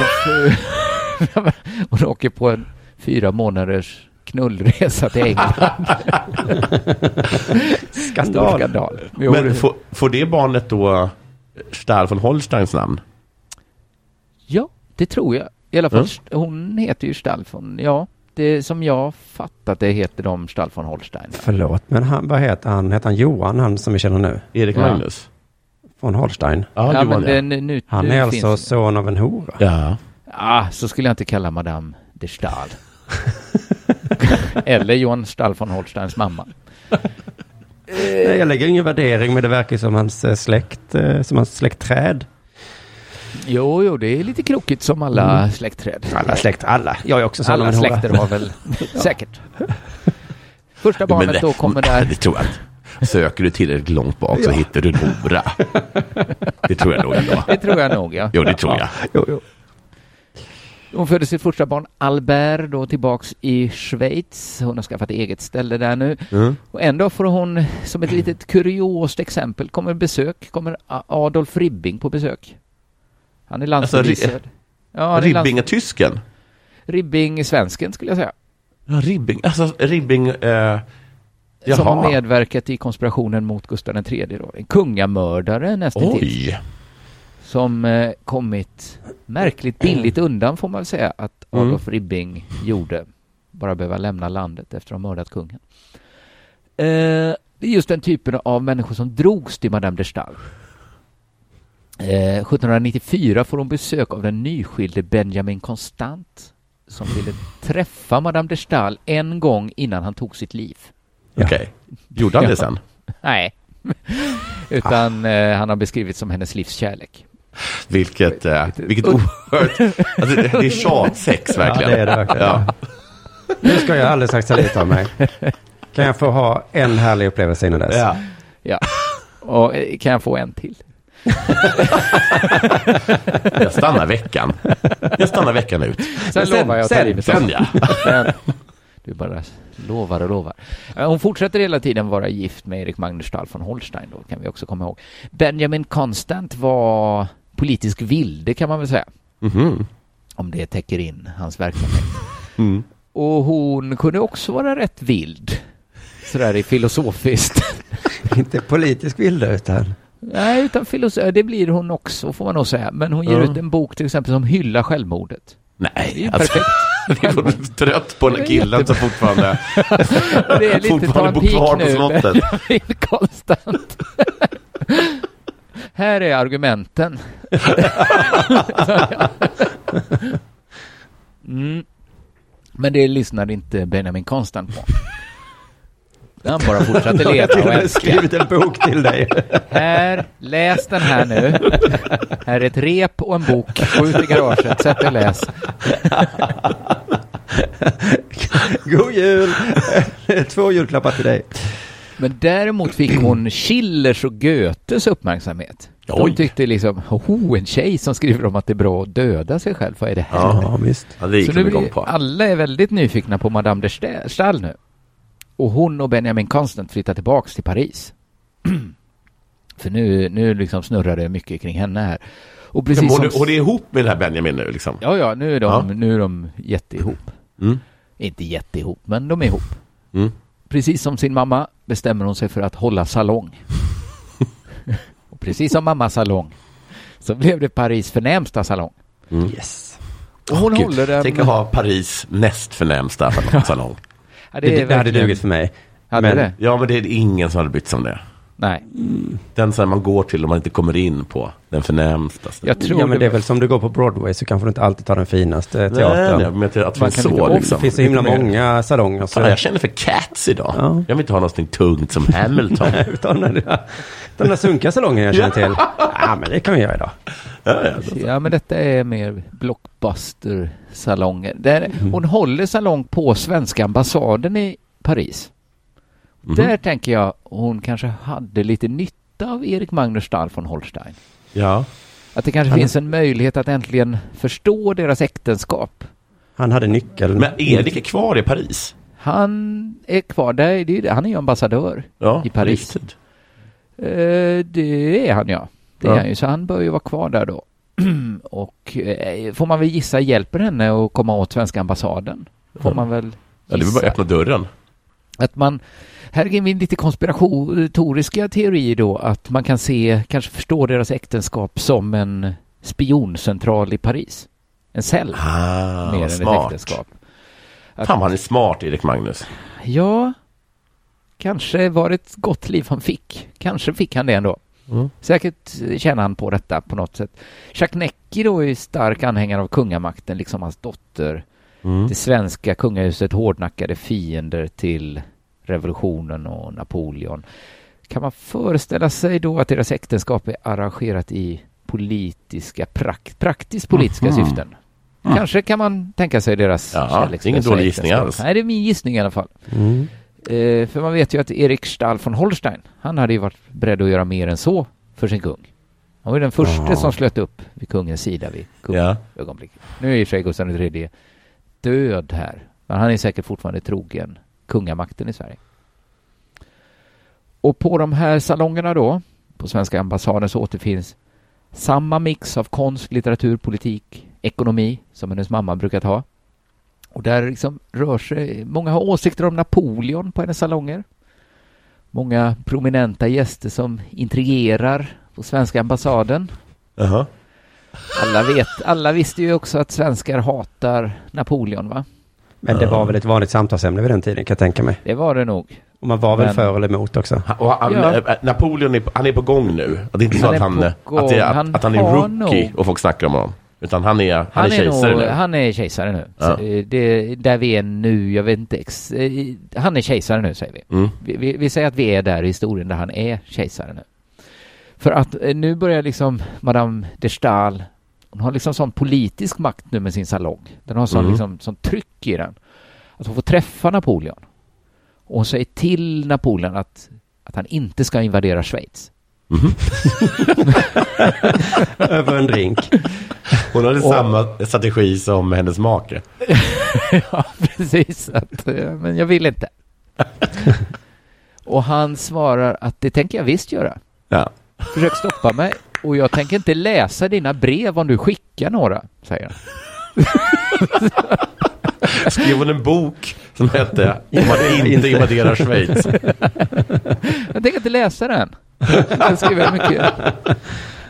Hon åker på en fyra månaders knullresa till England. Skandal. skandal. Jo, Men får, får det barnet då Stahl von Holsteins namn? Ja, det tror jag. I alla fall, Mm. hon heter ju Stall von... Ja, det som jag fattat det heter de Stall von Holstein. Förlåt, men han, vad heter han? Heter han Johan, han som vi känner nu? Erik Ja. Magnus? Från Holstein? Ja, Ja, Johan, men ja. den, nu, Han nu är finns alltså det. son av en hora. Ja. Ah, så skulle jag inte kalla Madame de Stahl. Eller Johan Stall von Holsteins mamma. Nej, jag lägger ingen värdering, men det verkar som hans eh, släkt, eh, som hans släktträd. Jo, jo, det är lite krokigt som alla Mm. släktträd. Alla släkt, alla. Jag är också av Alla släkter har väl säkert. Första barnet det- då kommer Det där. tror jag inte. Söker du tillräckligt långt bak så hittar du en hora. Det tror jag nog ändå. Det tror jag nog, ja. Jo, det tror jag. Jo, jo. Hon födde sitt första barn, Albert, då tillbaks i Schweiz. Hon har skaffat eget ställe där nu. Mm. Och en dag får hon, som ett litet kuriost exempel, kommer besök, kommer Adolf Ribbing på besök. Han är Alltså, landsförvisad. ja, han är lands- Ribbing är tysken? Ribbing, svensken skulle jag säga. Ja, Ribbing. Alltså, Ribbing... Eh, Som har medverkat i konspirationen mot Gustav III då. En kungamördare nästan till. Som eh, kommit märkligt billigt undan får man väl säga att Mm. Adolf Ribbing gjorde. Bara behöva lämna landet efter att ha mördat kungen. Eh, det är just den typen av människor som drogs till Madame de Stael. Eh, 1794 får hon besök av den nyskilde Benjamin Constant som ville träffa Madame de Stael en gång innan han tog sitt liv. Okej. Gjorde han det sen? Nej, utan eh, han har beskrivits som hennes livs kärlek. Vilket, eh, vilket oerhört... Alltså, det, det är tjatsex verkligen. Ja, det är det verkligen. Ja. Nu ska jag alldeles strax ta lite av mig. Kan jag få ha en härlig upplevelse innan dess? Ja. Ja. Och eh, kan jag få en till? Jag stannar veckan. Jag stannar veckan ut. Sen, lovar jag att sen, sen ja. Men Du bara lovar och lovar. Hon fortsätter hela tiden vara gift med Erik Magnus Stahl von Holstein då, kan vi också komma ihåg. Benjamin Constant var politisk vilde kan man väl säga. Mhm. Om det täcker in hans verksamhet. Mm. Och hon kunde också vara rätt vild. Sådär i filosofiskt. Inte politisk vilde utan Nej, utan filosofi, det blir hon också får man nog säga. Men hon ger Ja. ut en bok till exempel som hyllar självmordet. Det är Nej, ju alltså, perfekt. jag är trött på den här killen som fortfarande, Det är lite fortfarande en bor kvar på slottet. Konstant. Här är argumenten. mm. Men det lyssnade inte Benjamin Konstant på. Han bara fortsatte leta och älska. skrivit en bok till dig. Här, läs den här nu. Här är ett rep och en bok. Gå ut i garaget, sätt dig och läs. God jul! Två julklappar till dig. Men däremot fick hon Schillers och Goethes uppmärksamhet. De Oj. tyckte liksom, oh, en tjej som skriver om att det är bra att döda sig själv, vad är det här? Ja, visst. ja, det gick Så de nu blir, på. alla är väldigt nyfikna på Madame de Sta- Stael nu. Och hon och Benjamin Constant flyttar tillbaks till Paris. För nu, nu liksom snurrar det mycket kring henne här. Och precis Men som... hon, hon är ihop med den här Benjamin nu liksom? Ja, ja, nu är de, Ja. nu är de jätteihop. Mm. Inte jätteihop, men de är ihop. Mm. Precis som sin mamma bestämmer hon sig för att hålla salong. och precis som mammas salong så blev det Paris förnämsta salong. Mm. Yes. Och hon Gud, håller den... Tänk att ha Paris näst förnämsta salong. Ja, Det, det, hade verkligen- dugit för mig. Hade Men- det? Ja, men det är ingen som hade brytt sig om det. Nej. Den som man går till om man inte kommer in på den förnämsta. Jag tror ja, men det är väl som du går på Broadway så kanske du inte alltid tar den finaste Nej, teatern. nej, men jag tror att Man så liksom. Det finns så himla många salonger. Så Fan, jag känner för Cats idag. Ja. Jag vill inte ha någonting tungt som Hamilton. Utan den där, den där sunkiga salongen jag känner till. Ja, men det kan vi göra idag. ja, ja. Ja, men detta är mer blockbuster-salonger. Mm. Hon håller salong på svenska ambassaden i Paris. Mhm. Där tänker jag hon kanske hade lite nytta av Erik Magnus Stahl von Holstein. ja. Att det kanske Han- finns en möjlighet att äntligen förstå deras äktenskap. Han hade nyckeln. Men Erik är kvar i Paris. Han är kvar där, det är ju det. han är ju ambassadör. Ja, I Paris. riktigt. Eh, det är han ja. Det är Ja. han ju, så han bör ju vara kvar där då. Och eh, får man väl gissa hjälper henne att komma åt svenska ambassaden. Får Ja. man väl Ja, det är bara att gissa. öppna dörren. Att man, här är min lite konspiratoriska teori då, att man kan se, kanske förstå deras äktenskap som en spioncentral i Paris. En cell, Ah, mer än vad ett smart. äktenskap. Att, Fan han är smart, Erik Magnus. Ja, kanske var det ett gott liv han fick. Kanske fick han det ändå. Mm. Säkert tjänar han på detta på något sätt. Jacques Necki då är stark anhängare av kungamakten, liksom hans dotter. Mm. Det svenska kungahuset hårdnackade fiender till revolutionen och Napoleon. Kan man föreställa sig då att deras äktenskap är arrangerat i politiska, prakt, praktiskt politiska Mhm. syften? Kanske kan man tänka sig deras Ja, kärlekslösa ingen dålig gissning alls. Nej, det är min gissning i alla fall. Mm. Eh, för man vet ju att Erik Stahl von Holstein, han hade ju varit beredd att göra mer än så för sin kung. Han var ju den första som slöt upp vid kungens sida vid Ja. ögonblicket. Nu är i och för sig Gustav III död här, men han är säkert fortfarande trogen kungamakten i Sverige. Och på de här salongerna då, på svenska ambassaden, så återfinns samma mix av konst, litteratur, politik, ekonomi som hennes mamma brukat ha. Och där liksom rör sig, många har åsikter om Napoleon på hennes salonger. Många prominenta gäster som intrigerar på svenska ambassaden. Jaha. Alla, vet, alla visste ju också att svenskar hatar Napoleon, va? Men det var väl ett vanligt samtalsämne vid den tiden kan jag tänka mig. Det var det nog. Och man var väl Men- för eller emot också. Och han, Ja. äh, Napoleon är, på- han är på gång nu. Det är inte så Han att han, att, det, är- Han att han är rookie nog- och folk snackar om honom. Utan han är, han Han är är, kejsare nog, nu. han är kejsare nu. Ja. Eh, det, där vi är nu, jag vet inte ex, eh, Han är kejsare nu, säger vi. Mm. vi, vi. Vi säger att vi är där i historien där han är kejsare nu. För att eh, nu börjar liksom Madame de Stael, hon har liksom sån politisk makt nu med sin salong. Den har sån, Mm. liksom, sån tryck i den. Att hon får träffa Napoleon. Och hon säger till Napoleon att, att han inte ska invadera Schweiz. Mhm. Över en drink. Hon hade Och- samma strategi som hennes make. ja, precis. Att, eh, men jag vill inte. Och han svarar att det tänker jag visst göra. Ja. Försök stoppa mig. Och jag tänker inte läsa dina brev om du skickar några, säger han. Skrev hon en bok som hette Om man inte invaderar Schweiz. Jag tänker inte läsa den. Den skriver jag mycket.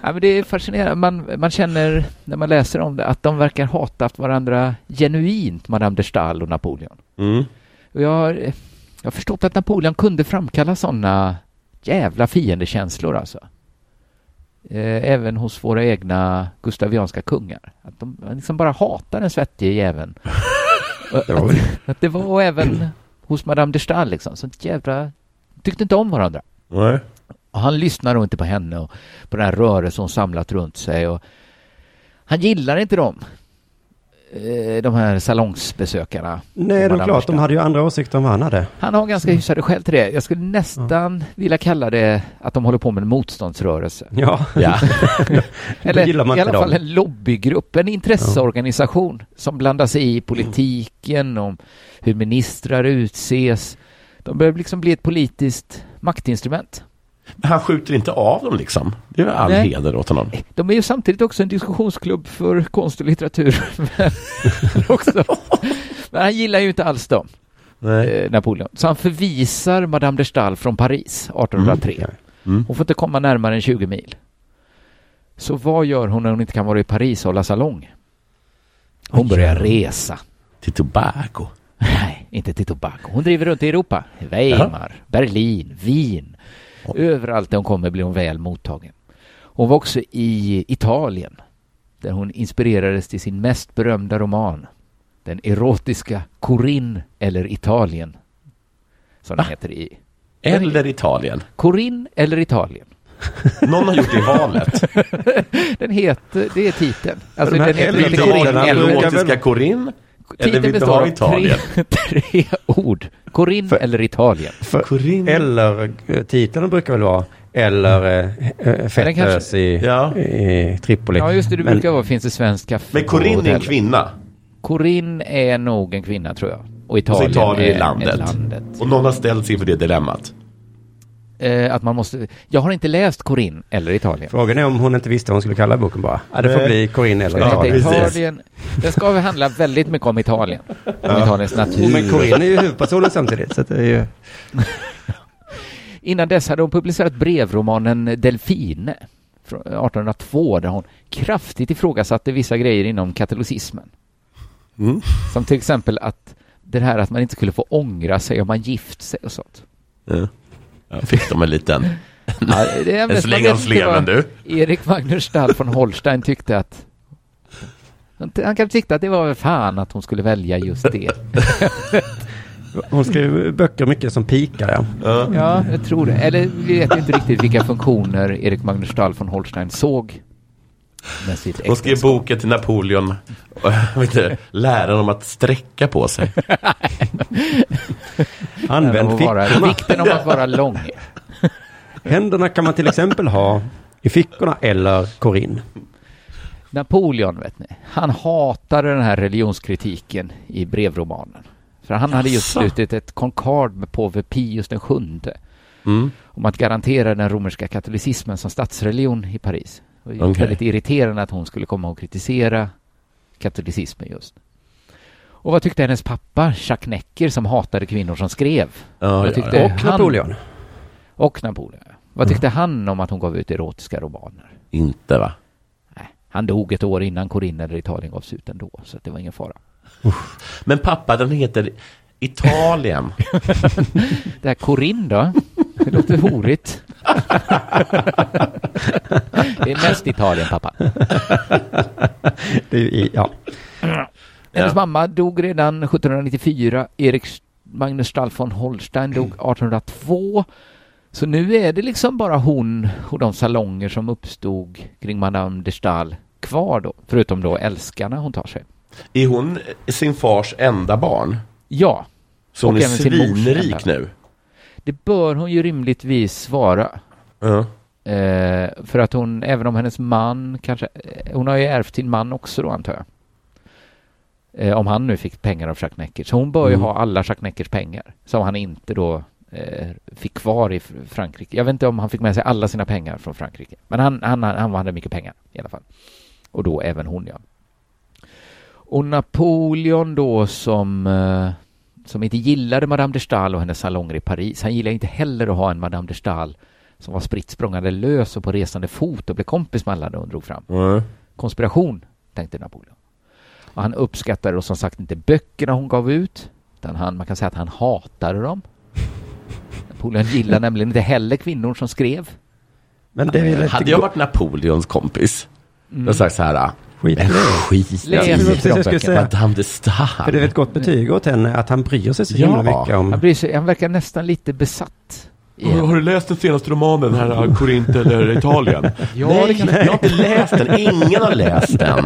Ja, men det är fascinerande. Man, man känner när man läser om det att de verkar hata varandra genuint, Madame de Stael och Napoleon. Mm. Och jag, har, jag har förstått att Napoleon kunde framkalla sådana jävla fiendekänslor alltså. Eh, även hos våra egna gustavianska kungar. Att de liksom bara hatar den svettige jäveln. Och Det var väl- att, att det var även hos Madame de Stael liksom. Sånt jävla... Tyckte inte om varandra. Nej. Och han lyssnar nog inte på henne och på den här rörelsen hon samlat runt sig. Och han gillar inte dem. Eh, De här salongsbesökarna. Nej, det är klart. de De hade ju andra åsikter än vad han hade. Han har ganska hyfsade skäl till det. Jag skulle nästan vilja kalla det att de håller på med en motståndsrörelse. Ja, Ja. Eller i alla fall dem. en lobbygrupp, en intresseorganisation som blandar sig i politiken, om hur ministrar utses. De börjar liksom bli ett politiskt maktinstrument. Men han skjuter inte av dem liksom. Det är all Nej. heder åt honom. De är ju samtidigt också en diskussionsklubb för konst och litteratur. Men, han gillar ju inte alls dem, Nej. eh, Napoleon. Så han förvisar Madame de Stael från Paris 1803. Mm. Hon får inte komma närmare än 20 mil. Så vad gör hon när hon inte kan vara i Paris och hålla salong? Hon börjar resa. Till Tobago. Nej, inte till tobacco. Hon driver runt i Europa. Weimar, Berlin, Wien. Överallt där hon kommer blir hon väl mottagen. Hon var också i Italien där hon inspirerades till sin mest berömda roman. Den erotiska Corinne eller Italien. Som den Va? heter i Eller Italien. Corinne eller Italien. Någon har gjort det valet. Den heter, det är titeln. Alltså De här den heter inte Corinne eller erotiska Corinne? Eller vill du ha Italien? tre, tre ord. Corinne För- eller Italien. För, Corinne. eller eh, titeln brukar väl vara eller eh, fettlös kanske- i, Ja. i Tripoli. Ja, just det. Det Men- brukar vara finns det svenskt kaffe Men på Corinne är en kvinna. Corinne är nog en kvinna, tror jag. Och Och Italien, Italien är är landet. landet. Och någon har ställts inför det dilemmat. Eh, att man måste... Jag har inte läst Corinne eller Italien. Frågan är om hon inte visste vad hon skulle kalla boken bara. Ja, det får bli Corinne eller Ja, Italien. Den ska väl handla väldigt mycket om Italien. Om Italiens natur. Men Corinne är ju huvudpersonen samtidigt. Så det är ju... Innan dess hade hon publicerat brevromanen Delfine från 1802 där hon kraftigt ifrågasatte vissa grejer inom katolicismen. Mm. Som till exempel att det här att man inte skulle få ångra sig om man gift sig och sånt. Ja. Fick de en liten Ja, det är en släng av sleven du. Erik Magnus Stall från Holstein tyckte att han kanske tyckte att det var väl fan att hon skulle välja just det. Hon skrev böcker mycket som pikar, ja. Ja. Ja, jag tror det. Eller vi vet inte riktigt vilka funktioner Erik Magnus Stall från Holstein såg Hon skrev boken till Napoleon. Inte, lära honom att sträcka på sig. Använd fickorna. vikten om att vara lång. Händerna kan man till exempel ha i fickorna eller Corinne. Napoleon, vet ni, han hatade den här religionskritiken i brevromanen. För han hade just slutit ett konkord med påve Pius den sjunde Mm. om att garantera den romerska katolicismen som statsreligion i Paris. Det var Okej. väldigt irriterande att hon skulle komma och kritisera katolicismen just. Och vad tyckte hennes pappa, Jacques Necker, som hatade kvinnor som skrev? Ja, ja, ja. Och han- Napoleon. Och Napoleon. Vad tyckte han om att hon gav ut erotiska romaner? Inte va? Nej, han dog ett år innan Corinne eller Italien gavs ut ändå, så att det var ingen fara. Men pappa, den heter Italien. Det här Corinne då? Det låter horigt. det är mest Italien, pappa. Det är ja. Hennes Ja. mamma dog redan 1794. Erik Magnus Stall von Holstein dog 1802. Så nu är det liksom bara hon och de salonger som uppstod kring Madame de Stael kvar då. Förutom då älskarna hon tar sig. Är hon sin fars enda barn? Ja, Så hon Och är svinrik nu? Det bör hon ju rimligtvis vara. Ja. Eh, för att hon, även om hennes man kanske, eh, hon har ju ärvt sin man också då antar jag. Eh, om han nu fick pengar av Jacques Necker. Så hon bör ju Mm. ha alla Jacques Neckers pengar. Som han inte då eh, fick kvar i Fr- Frankrike. Jag vet inte om han fick med sig alla sina pengar från Frankrike. Men han, han, han hade mycket pengar i alla fall. Och då även hon ja. Och Napoleon då som, eh, som inte gillade Madame de Stael och hennes salonger i Paris. Han gillade inte heller att ha en Madame de Stael som var spritt språngande lös och på resande fot och blev kompis med alla när hon drog fram. Ja. Konspiration, tänkte Napoleon. Och han uppskattade då som sagt inte böckerna hon gav ut, utan han, man kan säga att han hatade dem. Napoleon gillade nämligen inte heller kvinnor som skrev. Men det är väl Hade jag varit Napoleons kompis, då hade jag sagt så här. Skit det. skit precis jag skulle böckerna. säga. Madame de För det är ett gott betyg åt henne att han bryr sig så Ja. himla mycket Han, om... bryr sig, han verkar nästan lite besatt. i henne. du läst den senaste romanen, här Korint eller Italien? Ja, Nej, det kan... jag har inte läst den. Ingen har läst den.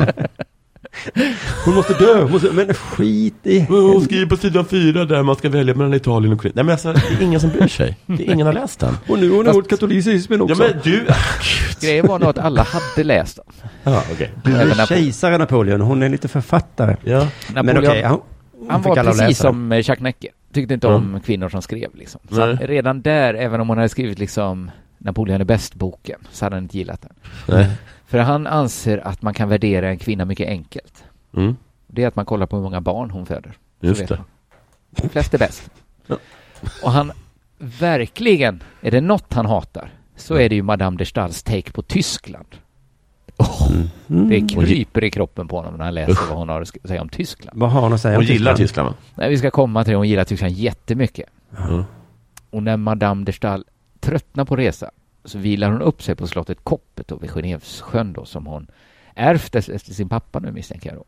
Hon måste dö! Hon måste... Men skit i... Hon skriver på sidan fyra där man ska välja mellan Italien och Korint. Nej men alltså, det är ingen som bryr sig. Det är ingen har läst den. Och nu har hon Fast- gjort katolicismen Ja också. men du... Grejen var nog att alla hade läst dem. Ja, okej. Du Även är kejsare Napoleon, hon är lite författare. Ja. Men Napoleon, okej, han, hon han fick var precis som eh, Jacques Necker. Tyckte inte Mm. om kvinnor som skrev liksom. Så Nej. han, redan där, även om hon hade skrivit liksom Napoleon är bäst-boken, så hade han inte gillat den. Nej. För han anser att man kan värdera en kvinna mycket enkelt. Mm. Det är att man kollar på hur många barn hon föder. Just det. Flest är bäst. Ja. Och han, verkligen, är det något han hatar så är det ju Madame de Stahls take på Tyskland. Mm. Det kryper i kroppen på honom när han läser vad hon har att säga om Tyskland. Vad har hon att säga Hon om gillar Tyskland? Tyskland. va? Nej, vi ska komma till det. Hon gillar Tyskland jättemycket. Mm. Och när Madame de Stael tröttnar på resa så vilar hon upp sig på slottet Koppet då vid Genevssjön då som hon ärvt efter sin pappa nu misstänker jag då.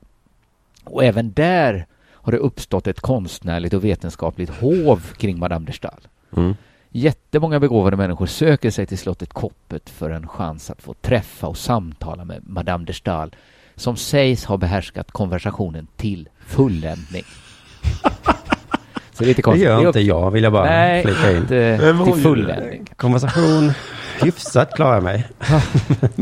Och även där har det uppstått ett konstnärligt och vetenskapligt hov kring Madame de Stael. Mm. Jättemånga begåvade människor söker sig till slottet Koppet för en chans att få träffa och samtala med Madame de Stael som sägs ha behärskat konversationen till fulländning. Så det är lite Det konstigt. gör är inte jag, vill jag bara Nej, flika in. inte Men hon till gör fulländning. Konversation, hyfsat klarar jag mig.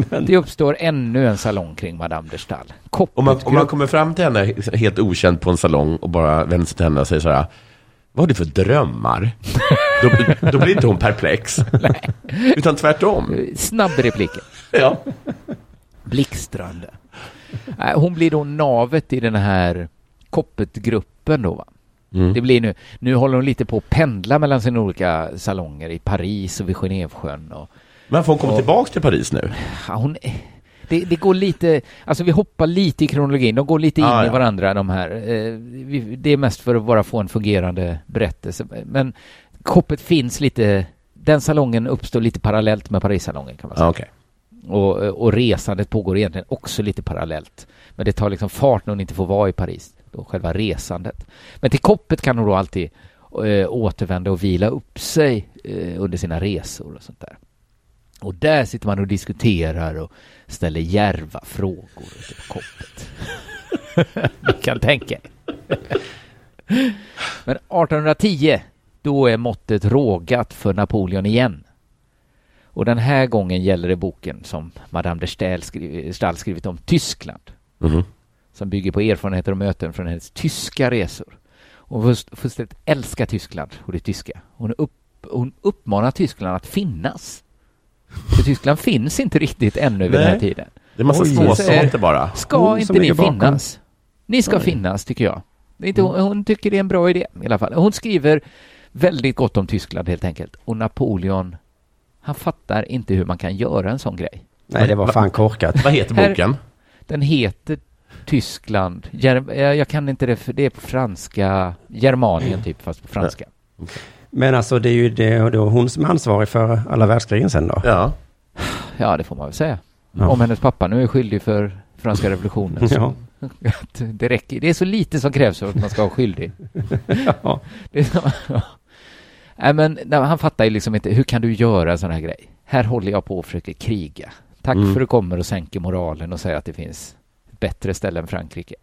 Det uppstår ännu en salong kring Madame de Stael. Om man, om man kommer fram till henne helt okänd på en salong och bara vänder sig till henne och säger så här, vad har du för drömmar? då, blir- då blir inte hon perplex. Utan tvärtom. Snabb repliken. Ja. Blixtrande. Nej, Hon blir då navet i den här Koppetgruppen då va. Mm. Det blir nu, nu håller hon lite på att pendla mellan sina olika salonger i Paris och vid Genevsjön och Men får hon komma Och- tillbaka till Paris nu? ja, hon, det, det går lite, alltså vi hoppar lite i kronologin, de går lite in Ah, i ja. varandra de här. Eh, det är mest för att bara få en fungerande berättelse. Men Koppet finns lite, den salongen uppstår lite parallellt med Parissalongen kan man säga. Ja, okej. Och, och resandet pågår egentligen också lite parallellt. Men det tar liksom fart när hon inte får vara i Paris, då själva resandet. Men till Koppet kan hon då alltid eh, återvända och vila upp sig eh, under sina resor och sånt där. Och där sitter man och diskuterar och ställer djärva frågor ute på Koppet. Ni kan tänka. Men 1810, då är måttet rågat för Napoleon igen. Och den här gången gäller det boken som Madame de Stael, skri- skrivit om Tyskland, Mhm. som bygger på erfarenheter och möten från hennes tyska resor. Hon fullständigt älskar Tyskland och det tyska. Hon, upp, hon uppmanar Tyskland att finnas. För Tyskland finns inte riktigt ännu vid den här Nej. tiden. Det är massa Oj. småsaker bara. Ska Hon inte ni bakom. finnas? Ni ska Oj. finnas, tycker jag. Det är inte, hon, hon tycker det är en bra idé i alla fall. Hon skriver väldigt gott om Tyskland helt enkelt. Och Napoleon, han fattar inte hur man kan göra en sån grej. Nej, det var fan korkat. Vad heter Här- boken? Den heter Tyskland. Ger, jag jag kan inte det, för det är på franska. Germanien typ, fast på franska. Men alltså det är ju det, då hon som är ansvarig för alla världskrigen sen då. Ja. Ja, det får man väl säga. Ja. Om hennes pappa nu är skyldig för franska revolutionen. Så Ja. att det räcker. Det är så lite som krävs för att man ska vara skyldig. Ja. Det är så, Nej, men nej, han fattar ju liksom inte, hur kan du göra en sån här grej? Här håller jag på och försöker kriga. Tack Mm. för att du kommer och sänker moralen och säger att det finns bättre ställe än Frankrike.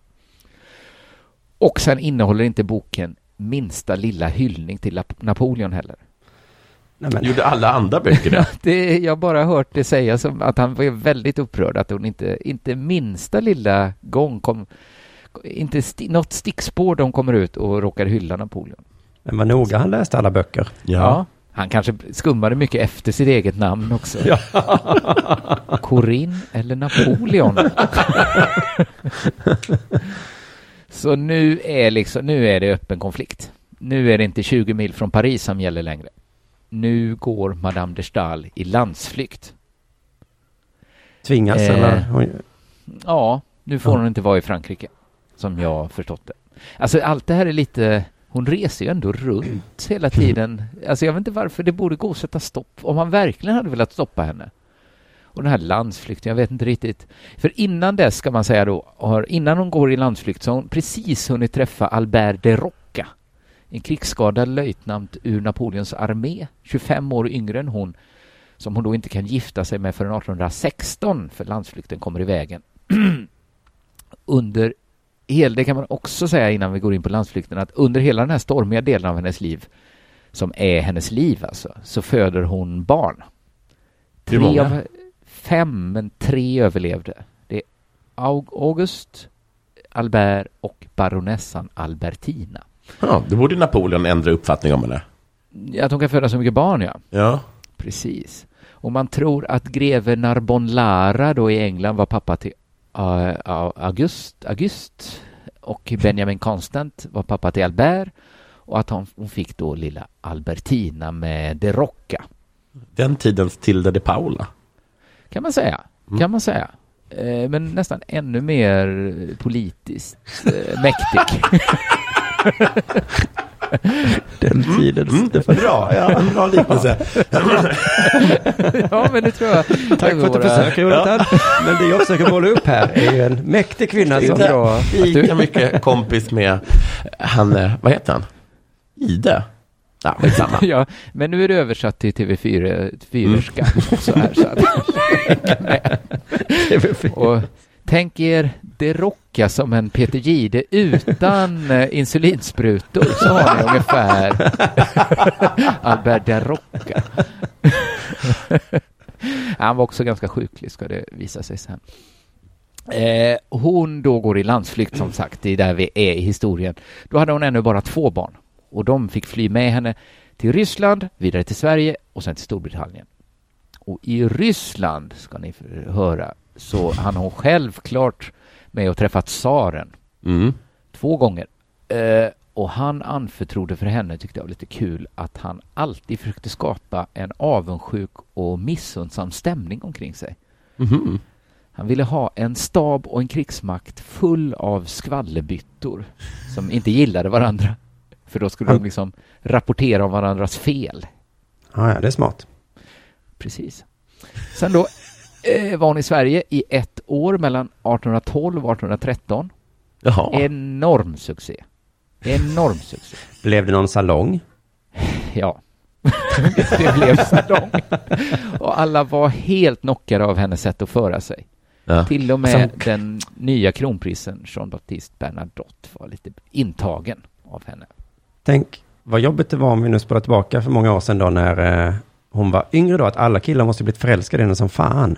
Och sen innehåller inte boken minsta lilla hyllning till Napoleon heller. Nej, men, Gjorde alla andra böcker det? Det, jag har bara hört det sägas som att han var väldigt upprörd att hon inte, inte minsta lilla gång kom, inte sti, något stickspår de kommer ut och råkar hylla Napoleon. men vad noga han läste alla böcker. Ja. Han kanske skummade mycket efter sitt eget namn också. Corinne eller Napoleon? Så nu är, liksom, nu är det öppen konflikt. Nu är det inte 20 mil från Paris som gäller längre. Nu går Madame de Stael i landsflykt. Tvingas Eh. eller? Hon, Ja, nu får Ja. hon inte vara i Frankrike, som jag förstått det. Alltså allt det här är lite... Hon reser ju ändå runt hela tiden. Alltså jag vet inte varför det borde gå att sätta stopp. Om man verkligen hade velat stoppa henne. Och den här landsflykten, jag vet inte riktigt. För innan dess ska man säga då, har, innan hon går i landsflykt så har hon precis hunnit träffa Albert de Rocca. En krigsskadad löjtnant ur Napoleons armé, 25 år yngre än hon, som hon då inte kan gifta sig med förrän 1816, för landsflykten kommer i vägen. under hel, det kan man också säga innan vi går in på landsflykten, att under hela den här stormiga delen av hennes liv, som är hennes liv alltså, så föder hon barn. Hur många? av fem, men tre överlevde. Det är Aug- August, Albert och baronessan Albertina. ja. Då borde Napoleon ändra uppfattning om henne. Att hon kan föda så mycket barn, ja. Ja. Precis. Och man tror att greve Narbon Lara då i England var pappa till uh, uh, August, August och Benjamin Constant var pappa till Albert och att hon, hon fick då lilla Albertina med de Rocca. Den tidens Tilda de Paula. Kan man säga. Mm. Kan man säga. eh, men nästan ännu mer politiskt eh, mäktig. Den tiden. Mm, bra, ja, bra liknelse. ja, men det tror jag. Tack för att du försöker Jonathan. Men det jag försöker måla upp här är ju en mäktig kvinna som... Du, Lika mycket kompis med han, eh, vad heter han? Ide? Ja, skitsamma. ja, men nu är det översatt till TV4, fyrerska. Så här, så att, och tänk er det rocka som en Peter Gide utan eh, insulinsprutor så har ni ungefär Albert de Rocca. Han var också ganska sjuklig ska det visa sig sen. Eh, hon då går i landsflykt som sagt, det är där vi är i historien. Då hade hon ännu bara två barn och de fick fly med henne till Ryssland, vidare till Sverige och sen till Storbritannien. Och i Ryssland, ska ni höra, så han hon självklart med och träffat tsaren Mm. två gånger. Eh, och han anförtrodde för henne, tyckte jag var lite kul, att han alltid försökte skapa en avundsjuk och missundsam stämning omkring sig. Mhm. Han ville ha en stab och en krigsmakt full av skvallerbyttor som inte gillade varandra. För då skulle de liksom rapportera om varandras fel. Ja, ja, det är smart. Precis. Sen då eh, var hon i Sverige i ett år mellan 1812 och 1813. Jaha. Enorm succé. Enorm succé. Blev det någon salong? Ja. det blev salong. Och alla var helt knockade av hennes sätt att föra sig. Ja. Till och med Som- den nya kronprinsen Jean-Baptiste Bernadotte var lite intagen av henne. Tänk vad jobbigt det var om vi nu spolar tillbaka för många år sedan då när eh, hon var yngre då, att alla killar måste blivit förälskade i henne som fan.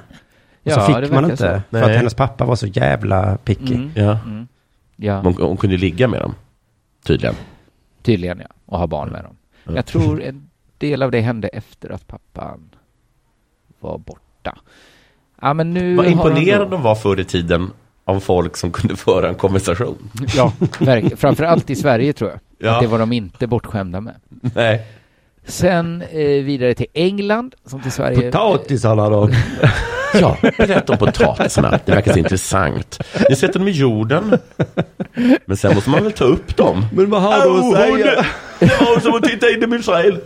Och så Ja, fick det man inte, så. för att Nej. hennes pappa var så jävla picky. Mm, Ja. mm. Ja, Hon, hon kunde ligga med dem, tydligen. tydligen ja. Och ha barn med dem. Ja. Jag tror en del av det hände efter att pappan var borta. Ja, men nu Vad imponerande de var förr i tiden av folk som kunde föra en konversation. Ja, verkligen. Framförallt i Sverige tror jag. Ja. Att det var de inte bortskämda med. Nej. Sen eh, vidare till England, som till Sverige. Potatisarna då? Ja, berätta om potatisarna. Det verkar så intressant. Ni sätter dem i jorden. Men sen måste man väl ta upp dem. Men vad har du att säga? Det var som att titta in i min själ.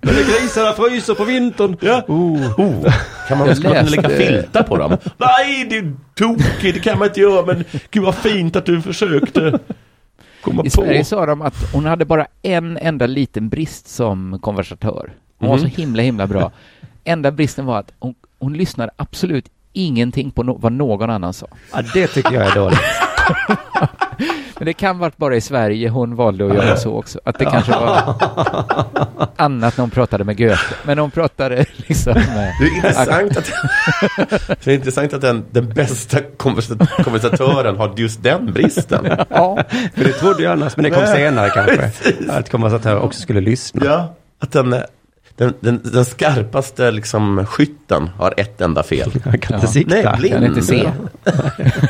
Men grisarna fryser på vintern. Ja. Oh. Oh, kan man, ska man lägga filtar på dem? Nej, det är tokigt, det kan man inte göra. Men gud vad fint att du försökte komma I på. Sverige sa de att hon hade bara en enda liten brist som konversatör. Hon var Mhm. så himla, himla bra. Enda bristen var att hon, hon lyssnade absolut ingenting på no vad någon annan sa. Ja, det tycker jag är dåligt. Men det kan vara bara i Sverige hon valde att göra så också. Att det kanske var annat när hon pratade med Goethe. Men hon pratade liksom med... Det är intressant att, det är intressant att den, den bästa konversa- konversatören har just den bristen. Ja, För det trodde jag annars, men det kom senare kanske. Att konversatörer också skulle lyssna. Ja, att den, den, den, den skarpaste liksom, skytten har ett enda fel. Jag kan inte Ja. sikta. Nej, blind. kan inte se.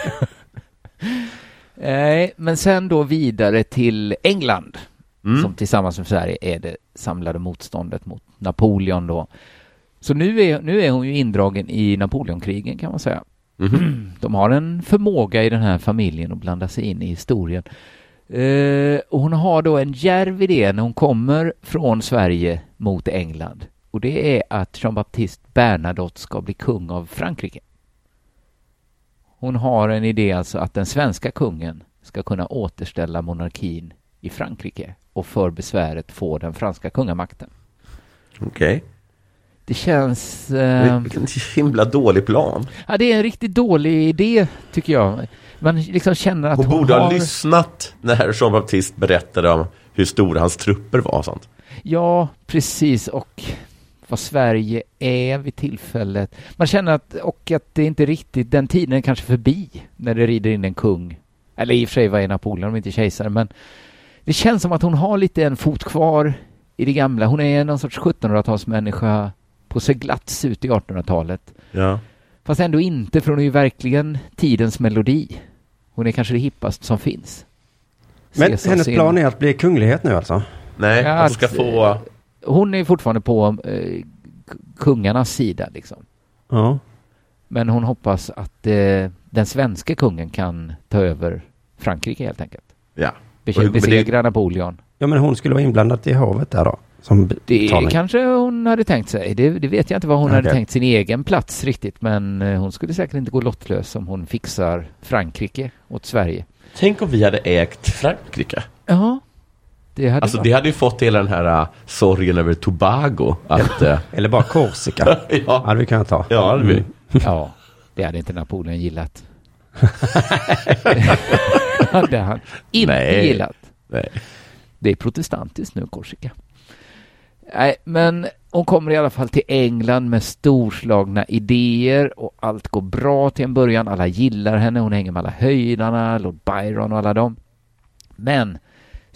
Nej, men sen då vidare till England. Mm. som tillsammans med Sverige är det samlade motståndet mot Napoleon då. Så nu är, nu är hon ju indragen i Napoleonkrigen kan man säga. Mhm. De har en förmåga i den här familjen att blanda sig in i historien. Eh, och hon har då en djärv idé när hon kommer från Sverige mot England. Och det är att Jean-Baptiste Bernadotte ska bli kung av Frankrike. Hon har en idé alltså att den svenska kungen ska kunna återställa monarkin i Frankrike och för besväret få den franska kungamakten. Okej. Det känns... Eh, Vilken himla dålig plan. ja, det är en riktigt dålig idé, tycker jag. Man liksom känner att Hon hon, borde har... ha lyssnat när Jean-Baptiste berättade om hur stora hans trupper var och sånt. Ja, precis. Och vad Sverige är vid tillfället. Man känner att, och att det inte riktigt, den tiden är kanske förbi när det rider in en kung. Eller i och för sig, vad är Napoleon om inte kejsare? Men det känns som att hon har lite en fot kvar i det gamla. Hon är någon sorts 1700-talsmänniska på seglats ut i 1800-talet. Ja. Fast ändå inte, för hon är ju verkligen tidens melodi. Hon är kanske det hippaste som finns. Men Caesar hennes scen. plan är att bli kunglighet nu alltså? Nej, Ja, hon ska att- få... Hon är fortfarande på eh, kungarnas sida liksom. Ja. Men hon hoppas att eh, den svenska kungen kan ta över Frankrike helt enkelt. Ja. Bese- det- Besegra Napoleon. Ja, men hon skulle vara inblandad i hovet där då. Som Det betalning. kanske hon hade tänkt sig. Det, det vet jag inte vad hon hade Okej. tänkt sin egen plats riktigt. Men eh, hon skulle säkert inte gå lottlös om hon fixar Frankrike åt Sverige. Tänk om vi hade ägt Frankrike. Ja, det hade Alltså varit- det hade ju fått hela den här uh, sorgen över Tobago. Att, uh, Eller bara Korsika. ja, hade vi kunnat ta. ja, det blir. Ja, det hade inte Napoleon gillat. hade han inte Nej. gillat. Nej. Det är protestantiskt nu, Korsika. Nej, men hon kommer i alla fall till England med storslagna idéer och allt går bra till en början. Alla gillar henne, hon hänger med alla höjdarna, Lord Byron och alla dem. Men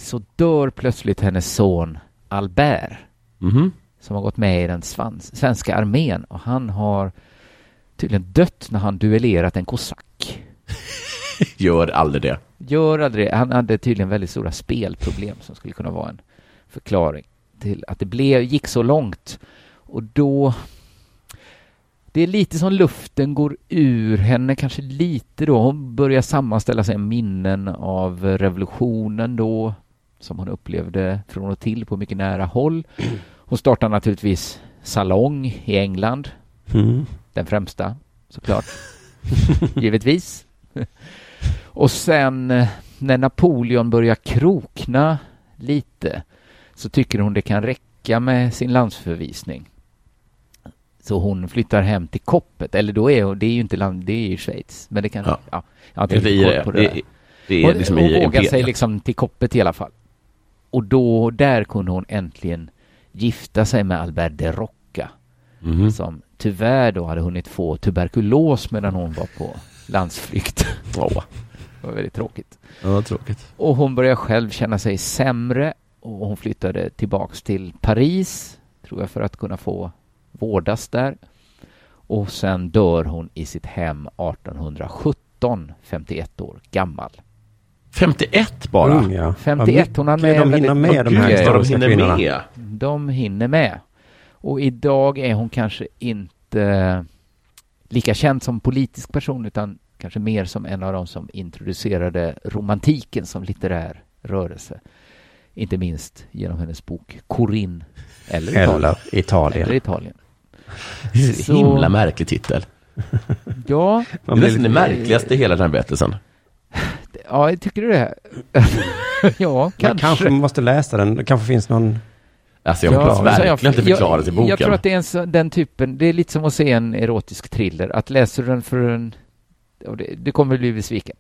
så dör plötsligt hennes son Albert Mhm. som har gått med i den svenska armén och han har tydligen dött när han duellerat en kosack. Gör aldrig det. Gör aldrig det. Han hade tydligen väldigt stora spelproblem som skulle kunna vara en förklaring till att det blev, gick så långt. Och då... Det är lite som luften går ur henne, kanske lite då. Hon börjar sammanställa sig minnen av revolutionen då, som hon upplevde från och till på mycket nära håll. Hon startar naturligtvis Salong i England, Mm. den främsta såklart. Givetvis. Och sen när Napoleon börjar krokna lite så tycker hon det kan räcka med sin landsförvisning. Så hon flyttar hem till Koppet, eller då är hon, det är ju inte land, det är ju Schweiz, men det kan, Ja. ja, inte Det riktigt är, det, det. det, det är Hon, liksom hon i vågar sig liksom till Koppet i alla fall. Och då, där kunde hon äntligen gifta sig med Albert de Rocca Mhm. som tyvärr då hade hunnit få tuberkulos medan hon var på landsflykt. Åh, Det var väldigt tråkigt. ja, tråkigt. Och hon började själv känna sig sämre och hon flyttade tillbaks till Paris, tror jag, för att kunna få vårdas där. Och sen dör hon i sitt hem 1817, 51 år gammal. 51 bara? Ung, ja. 51, hon har med de hinner med de här de hinner kvinnorna. med. De hinner med. Och idag är hon kanske inte lika känd som politisk person utan kanske mer som en av de som introducerade romantiken som litterär rörelse. Inte minst genom hennes bok Corinne eller Italien. Eller Italien. Eller Italien. Det är Så- himla märklig titel. Ja, Det är nästan det märkligaste i hela den här berättelsen. Ja, tycker du det? ja, Man kanske. kanske måste läsa den. Det kanske finns någon... Alltså jag Ja, hoppas så verkligen att det förklaras i jag, boken. Jag tror att det är en, den typen, det är lite som att se en erotisk thriller. Att läser du den för en... Det, det kommer bli besviken.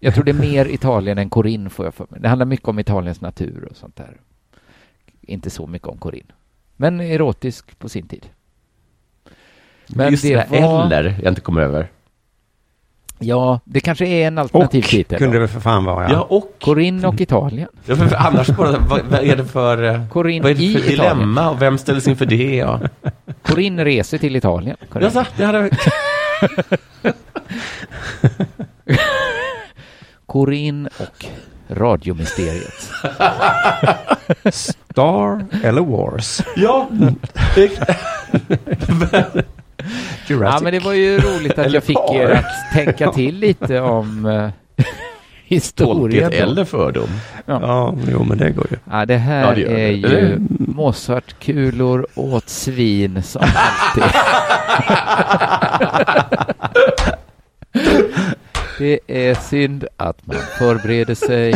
Jag tror det är mer Italien än Corinne får jag för mig. Det handlar mycket om Italiens natur och sånt där. Inte så mycket om Corinne. Men erotisk på sin tid. Men Just det, det var- eller jag inte kommer över. Ja, det kanske är en Och alternativ titel. kunde det då. väl för fan vara. Ja, Ja. och... Corinne och Italien. Ja, för, för annars bara, vad, vad är det för... eh, Corinne Vad är det i för Italien. dilemma och vem ställs inför det? Ja. Corinne reser till Italien. Corinne. Jaså, det hade... Corinne och radiomysteriet. Star eller Wars. Ja, Ja, men det var ju roligt att jag fick er att tänka till lite om uh, historien. stolthet då. eller fördom. Ja, jo men det går ju. Ja, det här Ja, det gör det. är ju Mozartkulor åt svin som alltid. det är synd att man förbereder sig.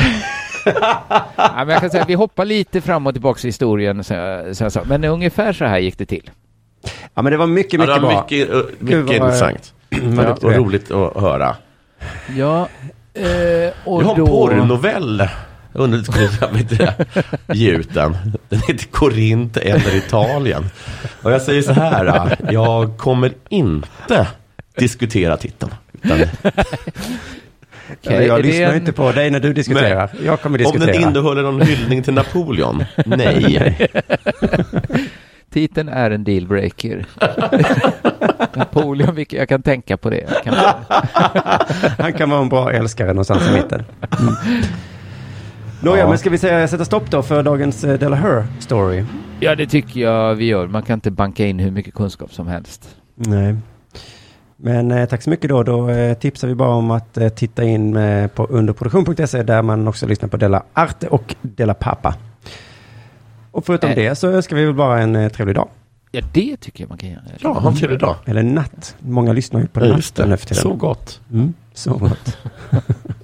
Ja, men jag kan säga, vi hoppar lite fram och tillbaka i historien, så jag, så jag sa. men ungefär så här gick det till. Ja men det var mycket, Ja, mycket det var bra. mycket, eh, Gud, mycket intressant. Vad Ja, och roligt att höra. Ja, eh, och Jag har en då... porrnovell. Undrar om vet det, ge ut den. Den heter Korint eller Italien. Och jag säger så här, jag kommer inte diskutera titeln. Utan Ja, är jag lyssnar en- inte på dig när du diskuterar. jag kommer om diskutera. den innehåller någon hyllning till Napoleon, nej. Titeln är en dealbreaker. Napoleon, jag kan tänka på det. Kan... Han kan vara en bra älskare någonstans i mitten. Mm. Nåja, Ja. men ska vi säga, sätta stopp då för dagens uh, Delaher story? Ja, det tycker jag vi gör. Man kan inte banka in hur mycket kunskap som helst. Nej. Men eh, tack så mycket då. Då eh, tipsar vi bara om att eh, titta in eh, på underproduktion.se där man också lyssnar på Della Arte och Della Pappa. Och förutom Eh. det så önskar vi väl bara en eh, trevlig dag. Ja, det tycker jag man kan göra. Ja, ha en trevlig dag. Eller natt. Många lyssnar ju på Ja, natten just det. nu för tiden. Så gott. Mm, så gott.